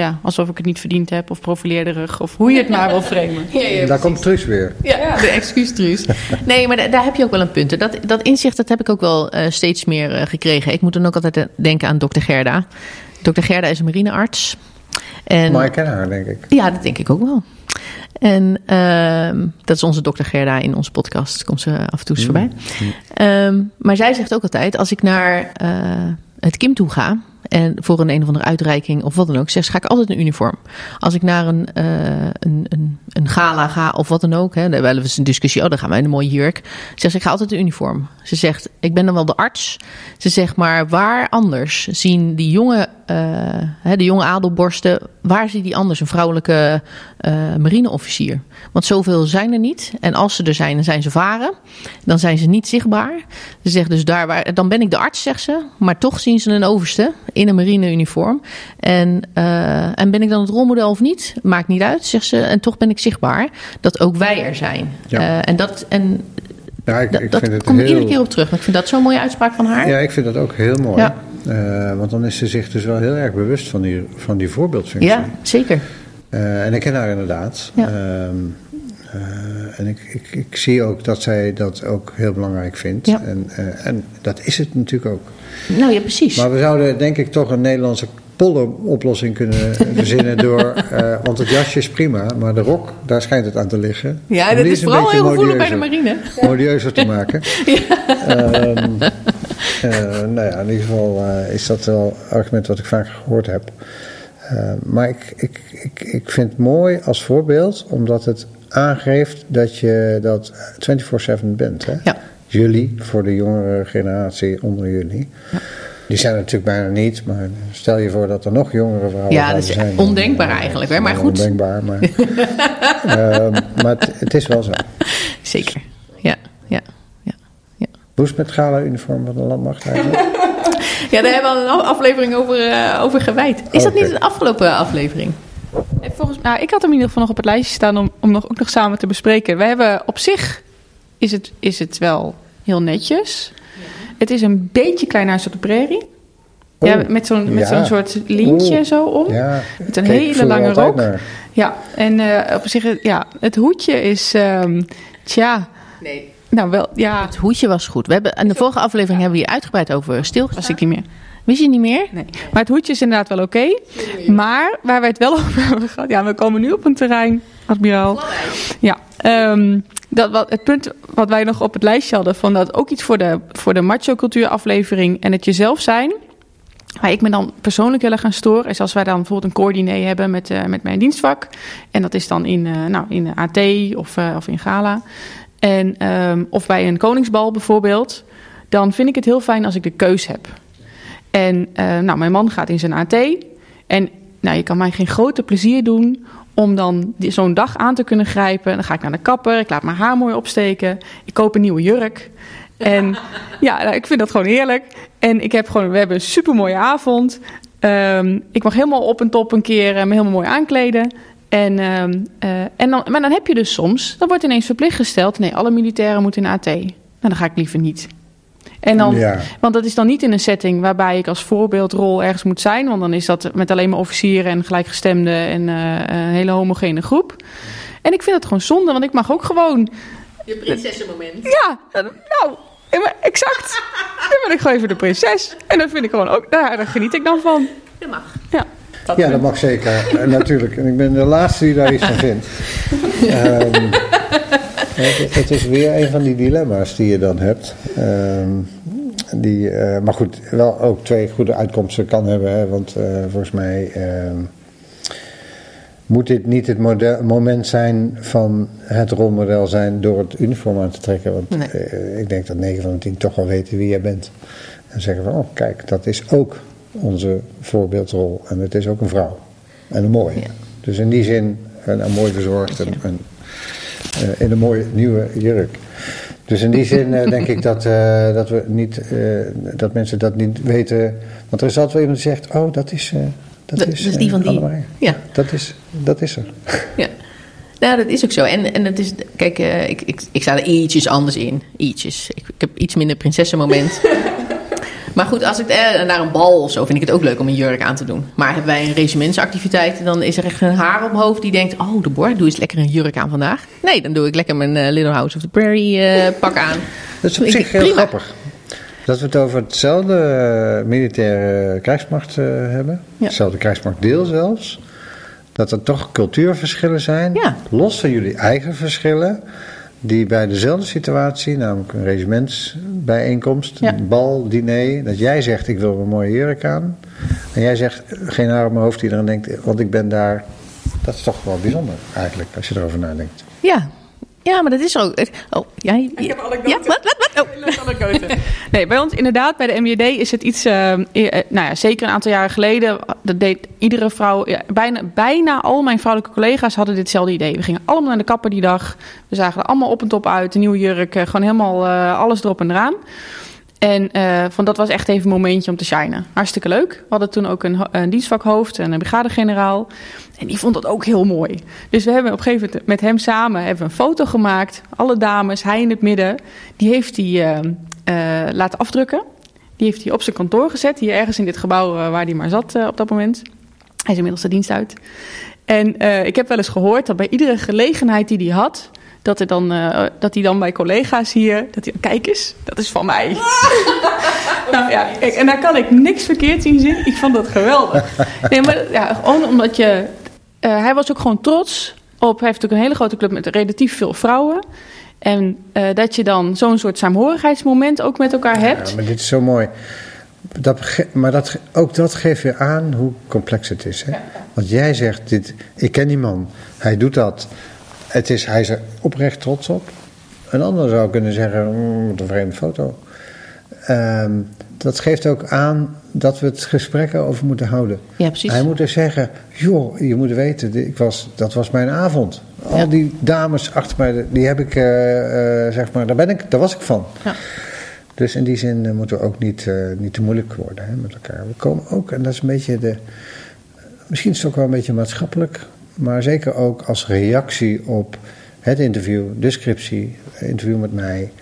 Speaker 1: ja, alsof ik het niet verdiend heb of profileerderig of hoe je het maar wil framen.
Speaker 2: Ja, ja,
Speaker 3: Daar komt Truus weer.
Speaker 2: Ja, de excuustruus. Nee, maar da- daar heb je ook wel een punt. Dat, dat inzicht dat heb ik ook wel eh, steeds meer eh, gekregen. Ik moet dan ook altijd eh, denken aan dokter Gerda. Dokter Gerda is een marinearts. En,
Speaker 3: Maar ik ken haar, denk ik.
Speaker 2: Ja, dat denk ik ook wel. En ehm, dat is onze dokter Gerda in onze podcast. Komt ze af en toe eens voorbij. Ehm, maar zij zegt ook altijd, als ik naar eh, het Kim toe ga... en voor een een of andere uitreiking of wat dan ook... zegt ze, ga ik altijd een uniform. Als ik naar een, eh, een, een, een gala ga of wat dan ook... Hè, dan hebben we een discussie, oh, dan gaan wij in een mooie jurk. Zegt ze, ik ga altijd een uniform. Ze zegt, ik ben dan wel de arts. Ze zegt, maar waar anders zien die jonge, eh, de jonge adelborsten... waar zie die anders een vrouwelijke eh, marineofficier? Want zoveel zijn er niet. En als ze er zijn, dan zijn ze varen. Dan zijn ze niet zichtbaar. Ze zegt dus daar waar... Dan ben ik de arts, zegt ze. Maar toch zien ze een overste in een marineuniform. En, eh, en ben ik dan het rolmodel of niet? Maakt niet uit, zegt ze. En toch ben ik zichtbaar. Dat ook wij er zijn.
Speaker 3: Ja.
Speaker 2: Eh, en dat, en
Speaker 3: Ja, ik, ik
Speaker 2: dat
Speaker 3: vind het
Speaker 2: komt er
Speaker 3: heel...
Speaker 2: iedere keer op terug. Maar ik vind dat zo'n mooie uitspraak van haar.
Speaker 3: Ja, ik vind dat ook heel mooi.
Speaker 2: Ja.
Speaker 3: Eh, want dan is ze zich dus wel heel erg bewust van die, van die voorbeeldfunctie.
Speaker 2: Ja, zeker.
Speaker 3: En ik ken haar inderdaad.
Speaker 2: Ja.
Speaker 3: Ehm, eh, en ik, ik, ik zie ook dat zij dat ook heel belangrijk vindt.
Speaker 2: Ja.
Speaker 3: En, eh, en dat is het natuurlijk ook.
Speaker 2: Nou ja, precies.
Speaker 3: Maar we zouden denk ik toch een Nederlandse polderoplossing kunnen verzinnen door... eh, want het jasje is prima, maar de rok, daar schijnt het aan te liggen.
Speaker 2: ja, dat is vooral heel gevoelig bij de marine.
Speaker 3: modieuzer te maken. Ehm, eh, nou ja, in ieder geval is dat wel een argument wat ik vaak gehoord heb. Maar ik, ik, ik, ik vind het mooi als voorbeeld, omdat het aangeeft dat je dat 24-7 bent. Hè?
Speaker 2: Ja.
Speaker 3: Jullie, voor de jongere generatie onder jullie. Die zijn er natuurlijk bijna niet, maar stel je voor dat er nog jongere vrouwen
Speaker 2: Ja, dat is
Speaker 3: zijn. dan-
Speaker 2: ondenkbaar eigenlijk, hè, maar goed.
Speaker 3: Ondenkbaar, maar, Ehm, maar het, het is wel zo.
Speaker 2: Zeker. Ja, ja, ja. ja.
Speaker 3: Hoe is het met gala-uniform van de landmacht eigenlijk?
Speaker 2: Ja, daar hebben we al een aflevering over, eh, over gewijd. Is dat niet de afgelopen aflevering?
Speaker 1: En volgens, nou, ik had hem in ieder geval nog op het lijstje staan om, om nog, ook nog samen te bespreken. We hebben op zich is het, is het wel heel netjes. Het is een beetje klein huis op de prairie. ja,
Speaker 3: Oeh,
Speaker 1: met zo'n met
Speaker 3: ja.
Speaker 1: zo'n soort lintje
Speaker 3: Oeh.
Speaker 1: zo om.
Speaker 3: Ja,
Speaker 1: Met een
Speaker 3: kijk
Speaker 1: hele lange rok.
Speaker 3: naar.
Speaker 1: Ja, en eh, op zich, ja, het hoedje is, ehm, tja,
Speaker 2: Nee.
Speaker 1: nou wel, ja,
Speaker 2: Het hoedje was goed. We hebben, in de vorige aflevering hebben we hier uitgebreid over stilgestaan.
Speaker 1: was ik niet meer.
Speaker 2: Wist je niet meer?
Speaker 1: Nee. Maar het hoedje is inderdaad wel oké. Maar waar we het wel over hebben gehad, ja, we komen nu op een terrein, admiraal. Ja, ehm, dat wat, het punt wat wij nog op het lijstje hadden, van dat ook iets voor de, voor de macho-cultuur aflevering en het jezelf zijn. Waar ik me dan persoonlijk heel erg aan stoor, is als wij dan bijvoorbeeld een coördinee hebben met, eh, met mijn dienstvak. En dat is dan in, eh, nou, in AT of, eh, of in Gala. En, ehm, of bij een koningsbal bijvoorbeeld. dan vind ik het heel fijn als ik de keus heb. En uh, nou, mijn man gaat in zijn AT. En nou, je kan mij geen grote plezier doen om dan zo'n dag aan te kunnen grijpen. Dan ga ik naar de kapper, ik laat mijn haar mooi opsteken. Ik koop een nieuwe jurk. En ja, nou, ik vind dat gewoon heerlijk. En ik heb gewoon, we hebben een super mooie avond. Um, ik mag helemaal op en top een keer me helemaal mooi aankleden. En, um, uh, en dan, maar dan heb je dus soms, dan wordt ineens verplicht gesteld: nee, alle militairen moeten in AT. Nou, dan ga ik liever niet. En dan, ja. Want dat is dan niet in een setting waarbij ik als voorbeeldrol ergens moet zijn. Want dan is dat met alleen maar officieren en gelijkgestemden en uh, een hele homogene groep. En ik vind het gewoon zonde, want ik mag ook gewoon.
Speaker 2: Je prinsessenmoment.
Speaker 1: Ja, nou, exact. dan ben ik gewoon even de prinses. En dat vind ik gewoon ook, daar geniet ik dan van.
Speaker 2: Dat mag.
Speaker 1: Ja.
Speaker 3: Dat ja, dat mag zeker. Natuurlijk. En ik ben de laatste die daar iets van vindt. um, het, het, is weer een van die dilemma's die je dan hebt. Um, die, uh, maar goed, wel ook twee goede uitkomsten kan hebben. Hè, want uh, volgens mij um, moet dit niet het model, moment zijn van het rolmodel zijn door het uniform aan te trekken. Want nee. uh, ik denk dat 9 van de 10 toch wel weten wie jij bent. En zeggen van, oh kijk, dat is ook onze voorbeeldrol. En het is ook een vrouw. En een mooie. Ja. Dus in die zin, een, een mooi verzorgd en, en in een mooie nieuwe jurk. Dus in die zin uh, denk ik dat, uh, dat, we niet, dat mensen dat niet weten. Want er is altijd wel iemand die zegt: Oh, dat is. dat,
Speaker 2: dat
Speaker 3: is,
Speaker 2: is die van die. Ja.
Speaker 3: Dat is, dat is er.
Speaker 2: Ja. Nou, dat is ook zo. En, en het is, kijk, ik, ik, ik sta er ietsjes anders in. Ietsjes. Ik, ik heb iets minder prinsessenmoment. Maar goed, als ik eh, naar een bal of zo vind ik het ook leuk om een jurk aan te doen. Maar hebben wij een regimentsactiviteit, dan is er echt een haar op mijn hoofd die denkt: Oh, de Bor, doe eens lekker een jurk aan vandaag. Nee, dan doe ik lekker mijn uh, Little House of the Prairie uh, pak aan.
Speaker 3: Dat is op zich heel prima. grappig. Dat we het over hetzelfde militaire krijgsmacht hebben. Ja. Hetzelfde krijgsmachtdeel zelfs. Dat er toch cultuurverschillen zijn.
Speaker 2: Ja.
Speaker 3: Los van jullie eigen verschillen die bij dezelfde situatie, namelijk een regimentsbijeenkomst, ja. een bal, diner, dat jij zegt ik wil een mooie jurk aan. En jij zegt geen haar op mijn hoofd die eraan denkt, want ik ben daar. Dat is toch wel bijzonder eigenlijk, als je erover nadenkt.
Speaker 2: Ja, ja, maar dat is ook. Oh, jij.
Speaker 1: Ik heb anekdote.
Speaker 2: Ja, wat, wat, wat?
Speaker 1: Oh. nee, bij ons inderdaad, bij de MJD is het iets. Uh, nou ja, zeker een aantal jaren geleden. Dat deed iedere vrouw. Ja, bijna, bijna al mijn vrouwelijke collega's hadden ditzelfde idee. We gingen allemaal naar de kapper die dag. We zagen er allemaal op en top uit. Een nieuwe jurk. Gewoon helemaal alles erop en eraan. En uh, van dat was echt even een momentje om te shinen. Hartstikke leuk. We hadden toen ook een, dienstvakhoofd en een brigadegeneraal. En die vond dat ook heel mooi. Dus we hebben op een gegeven moment met hem samen hebben een foto gemaakt. Alle dames, hij in het midden. Die heeft hij uh, uh, laten afdrukken. Die heeft hij op zijn kantoor gezet. Hier ergens in dit gebouw waar hij maar zat op dat moment. Hij is inmiddels de dienst uit. En ik heb wel eens gehoord dat bij iedere gelegenheid die hij had dat, er dan, uh, dat hij dan bij collega's hier, dat hij, kijk eens, dat is van mij. nou ja, kijk, en daar kan ik niks verkeerd in zien. Ik vond dat geweldig. Nee, maar ja, gewoon omdat je, uh, hij was ook gewoon trots op, hij heeft ook een hele grote club met relatief veel vrouwen. En uh, dat je dan zo'n soort saamhorigheidsmoment ook met elkaar hebt.
Speaker 3: Ja, maar dit is zo mooi. Dat, maar dat, ook dat geeft weer aan hoe complex het is. Hè? Ja. Want jij zegt, dit, ik ken die man, hij doet dat. Het is, hij is er oprecht trots op. Een ander zou kunnen zeggen, mm, wat een vreemde foto. Um, dat geeft ook aan dat we het gesprek erover moeten houden.
Speaker 2: Ja, precies.
Speaker 3: Hij moet er zeggen, joh, je moet weten, ik was, dat was mijn avond. Al ja. die dames achter mij, die heb ik, uh, uh, zeg maar, daar, ben ik, daar was ik van.
Speaker 2: Ja.
Speaker 3: Dus in die zin uh, moeten we ook niet, niet te moeilijk worden hè, met elkaar. We komen ook, en dat is een beetje de, misschien is het ook wel een beetje maatschappelijk, maar zeker ook als reactie op het interview, de scriptie, interview met mij.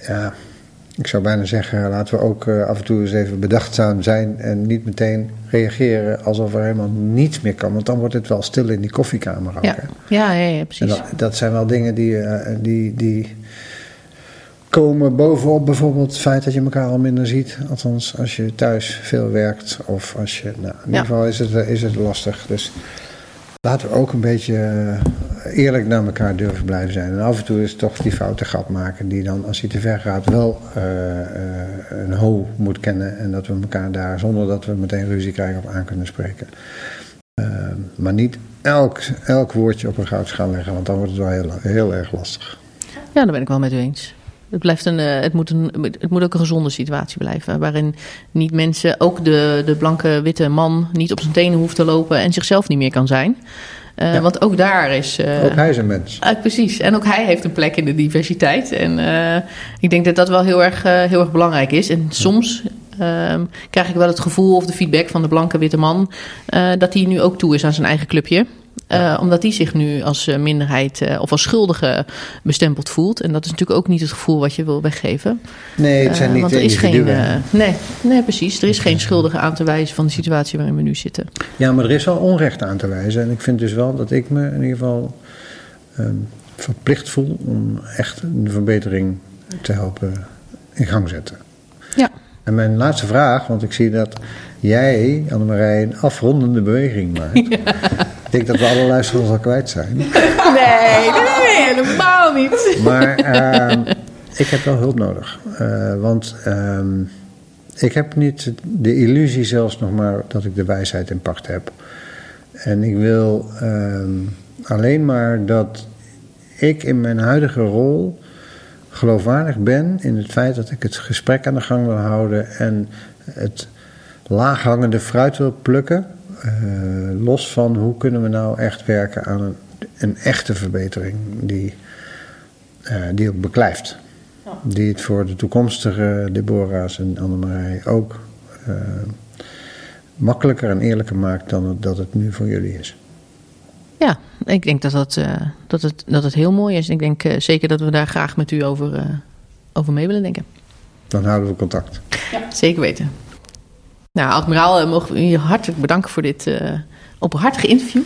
Speaker 3: Ja, ik zou bijna zeggen, laten we ook uh, af en toe eens even bedachtzaam zijn en niet meteen reageren alsof er helemaal niets meer kan. Want dan wordt het wel stil in die koffiekamer ook.
Speaker 2: Ja, ja, ja, ja, precies.
Speaker 3: Dat, dat, zijn wel dingen die, uh, die, die komen bovenop bijvoorbeeld het feit dat je elkaar al minder ziet. Althans, als je thuis veel werkt of als je... Nou, in ieder geval is het, is het lastig. Dus laten we ook een beetje eerlijk naar elkaar durven blijven zijn. En af en toe is toch die foute grap maken die dan, als hij te ver gaat, wel uh, uh, een ho moet kennen. En dat we elkaar daar, zonder dat we meteen ruzie krijgen, op aan kunnen spreken. Maar niet elk, elk woordje op een goudschaal leggen, want dan wordt het wel heel, heel erg lastig.
Speaker 2: Ja, daar ben ik wel met u eens. Het, blijft een, eh, het, moet een, het moet ook een gezonde situatie blijven. Waarin niet mensen, ook de, de blanke witte man, niet op zijn tenen hoeft te lopen en zichzelf niet meer kan zijn. Uh,
Speaker 3: Ja.
Speaker 2: Want ook daar is. eh,
Speaker 3: Ook hij is een mens.
Speaker 2: Precies. En ook hij heeft een plek in de diversiteit. En eh, ik denk dat dat wel heel erg, eh, heel erg belangrijk is. En soms ehm, krijg ik wel het gevoel of de feedback van de blanke witte man... eh, dat hij nu ook toe is aan zijn eigen clubje. Eh, omdat hij zich nu als eh, minderheid eh, of als schuldige bestempeld voelt. En dat is natuurlijk ook niet het gevoel wat je wil weggeven.
Speaker 3: Nee, het zijn niet
Speaker 2: want
Speaker 3: de
Speaker 2: er is geen.
Speaker 3: individuen.
Speaker 2: nee, nee, precies. Er is geen schuldige aan te wijzen van de situatie waarin we nu zitten.
Speaker 3: Ja, maar er is wel onrecht aan te wijzen. En ik vind dus wel dat ik me in ieder geval ehm, verplicht voel om echt een verbetering te helpen in gang zetten.
Speaker 2: Ja.
Speaker 3: En mijn laatste vraag, want ik zie dat jij, Annemarij, een afrondende beweging maakt. Ik denk dat we alle luisteraars al kwijt zijn.
Speaker 2: Nee, nee, helemaal niet.
Speaker 3: Maar ehm, ik heb wel hulp nodig. Eh, want ehm, ik heb niet de illusie zelfs nog maar dat ik de wijsheid in pacht heb. En ik wil ehm, alleen maar dat ik in mijn huidige rol geloofwaardig ben in het feit dat ik het gesprek aan de gang wil houden en het laaghangende fruit wil plukken. Eh, los van hoe kunnen we nou echt werken aan een, een echte verbetering die, eh, die ook beklijft. Die het voor de toekomstige Deborah's en Annemarij ook eh, makkelijker en eerlijker maakt dan het, dat het nu voor jullie is.
Speaker 2: Ja, ik denk dat, dat, eh, dat, het, dat het heel mooi is. Ik denk eh, zeker dat we daar graag met u over, eh, over mee willen denken.
Speaker 3: Dan houden we contact.
Speaker 2: Zeker weten. Nou, admiraal, eh, mogen we u hartelijk bedanken voor dit eh, openhartige interview.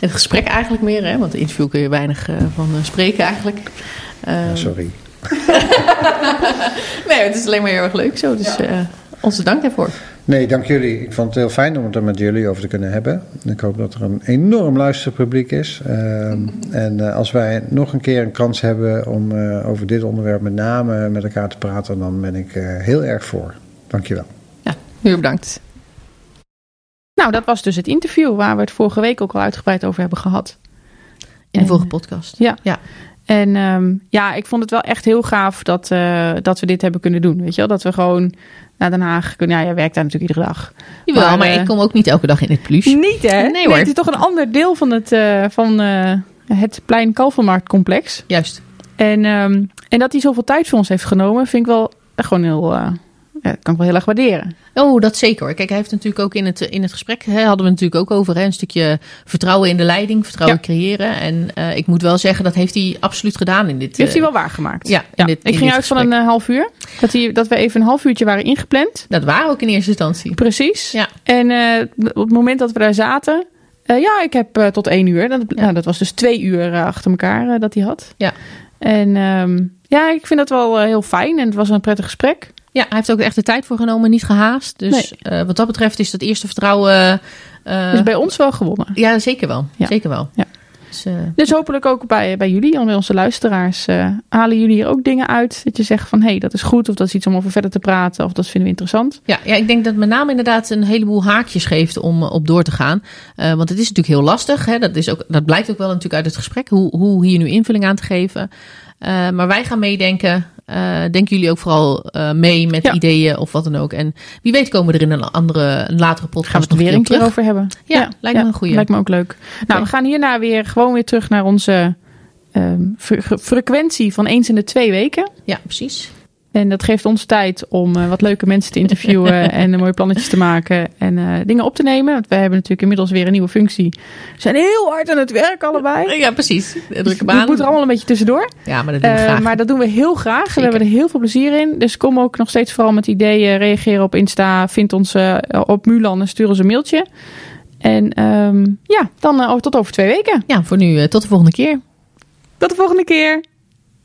Speaker 2: Het gesprek eigenlijk meer, hè, want de interview kun je weinig eh, van spreken eigenlijk. Eh,
Speaker 3: Ja, sorry.
Speaker 2: nee, het is alleen maar heel erg leuk zo, dus eh, onze dank daarvoor.
Speaker 3: Nee, dank jullie. Ik vond het heel fijn om het er met jullie over te kunnen hebben. Ik hoop dat er een enorm luisterpubliek is. Ehm, en eh, als wij nog een keer een kans hebben om eh, over dit onderwerp met name met elkaar te praten, dan ben ik eh, heel erg voor. Dankjewel.
Speaker 2: Heel bedankt.
Speaker 1: Nou, dat was dus het interview waar we het vorige week ook al uitgebreid over hebben gehad.
Speaker 2: In de
Speaker 1: En-
Speaker 2: vorige podcast.
Speaker 1: Ja.
Speaker 2: Ja.
Speaker 1: En ehm, ja, ik vond het wel echt heel gaaf dat, eh, dat we dit hebben kunnen doen. Weet je wel? Dat we gewoon naar Den Haag kunnen. Ja, jij werkt daar natuurlijk iedere dag.
Speaker 2: Jawel, maar,
Speaker 1: Maar, eh,
Speaker 2: ik kom ook niet elke dag in het plus.
Speaker 1: Niet hè?
Speaker 2: Nee, hoor.
Speaker 1: het is toch een ander deel van het, eh, van, eh, het Plein Kalvermarktcomplex.
Speaker 2: Juist.
Speaker 1: En, ehm, en dat hij zoveel tijd voor ons heeft genomen, vind ik wel echt gewoon heel... ja, dat kan ik wel heel erg waarderen.
Speaker 2: Oh, dat zeker hoor. Kijk, hij heeft natuurlijk ook in het, in het gesprek, hè, hadden we natuurlijk ook over, hè, een stukje vertrouwen in de leiding, vertrouwen
Speaker 1: Ja.
Speaker 2: creëren. En eh, ik moet wel zeggen, dat heeft hij absoluut gedaan in dit.
Speaker 1: Die heeft hij
Speaker 2: eh,
Speaker 1: wel waargemaakt.
Speaker 2: ja, dit-
Speaker 1: ik
Speaker 2: in
Speaker 1: ging uit van een eh, half uur. Dat, hij, dat we even een half uurtje waren ingepland.
Speaker 2: Dat waren ook in eerste instantie.
Speaker 1: Precies.
Speaker 2: Ja.
Speaker 1: En op het moment dat we daar zaten... ja, ik heb tot één uur. Dat,
Speaker 2: Ja.
Speaker 1: nou, dat was dus twee uur achter elkaar dat hij had.
Speaker 2: Ja.
Speaker 1: En ehm, ja, ik vind dat wel heel fijn. En het was een prettig gesprek.
Speaker 2: Ja, hij heeft ook echt de tijd voor genomen, niet gehaast. Dus eh, wat dat betreft is dat eerste vertrouwen. eh,
Speaker 1: Dus bij ons wel gewonnen.
Speaker 2: Ja, zeker wel.
Speaker 1: Ja.
Speaker 2: Zeker wel.
Speaker 1: Ja.
Speaker 2: Dus, eh,
Speaker 1: Dus hopelijk ook bij, bij jullie en bij onze luisteraars. halen jullie hier ook dingen uit? Dat je zegt van, hé, hey, dat is goed. Of dat is iets om over verder te praten. Of dat vinden we interessant.
Speaker 2: Ja, ja, ik denk dat met name inderdaad een heleboel haakjes geeft om op door te gaan. Want het is natuurlijk heel lastig. Hè? Dat, is ook, dat blijkt ook wel natuurlijk uit het gesprek, hoe, hoe hier nu invulling aan te geven. Eh, maar wij gaan meedenken. Eh denken jullie ook vooral eh, mee met
Speaker 1: Ja.
Speaker 2: ideeën of wat dan ook. En wie weet komen we er in een andere, een latere podcast
Speaker 1: Gaan we het
Speaker 2: nog
Speaker 1: er weer een keer
Speaker 2: terug.
Speaker 1: over hebben.
Speaker 2: Ja, lijkt me een goeie.
Speaker 1: Lijkt me ook leuk. Nou, we gaan hierna weer gewoon weer terug naar onze ehm, fre- frequentie van eens in de twee weken.
Speaker 2: Ja, precies.
Speaker 1: En dat geeft ons tijd om eh, wat leuke mensen te interviewen en eh, mooie plannetjes te maken en eh, dingen op te nemen. Want wij hebben natuurlijk inmiddels weer een nieuwe functie. We zijn heel hard aan het werk allebei.
Speaker 2: Ja, precies.
Speaker 1: Dus
Speaker 2: hem
Speaker 1: het
Speaker 2: aan.
Speaker 1: moet er allemaal een beetje tussendoor.
Speaker 2: Ja, maar dat doen we graag.
Speaker 1: maar dat doen we heel graag.
Speaker 2: Zeker.
Speaker 1: We hebben er heel veel plezier in. Dus kom ook nog steeds vooral met ideeën. Reageer op Insta. Vind ons op Mulan en stuur ons een mailtje. En ehm, ja, dan tot over twee weken.
Speaker 2: Ja, voor nu tot de volgende keer.
Speaker 1: Tot de volgende keer.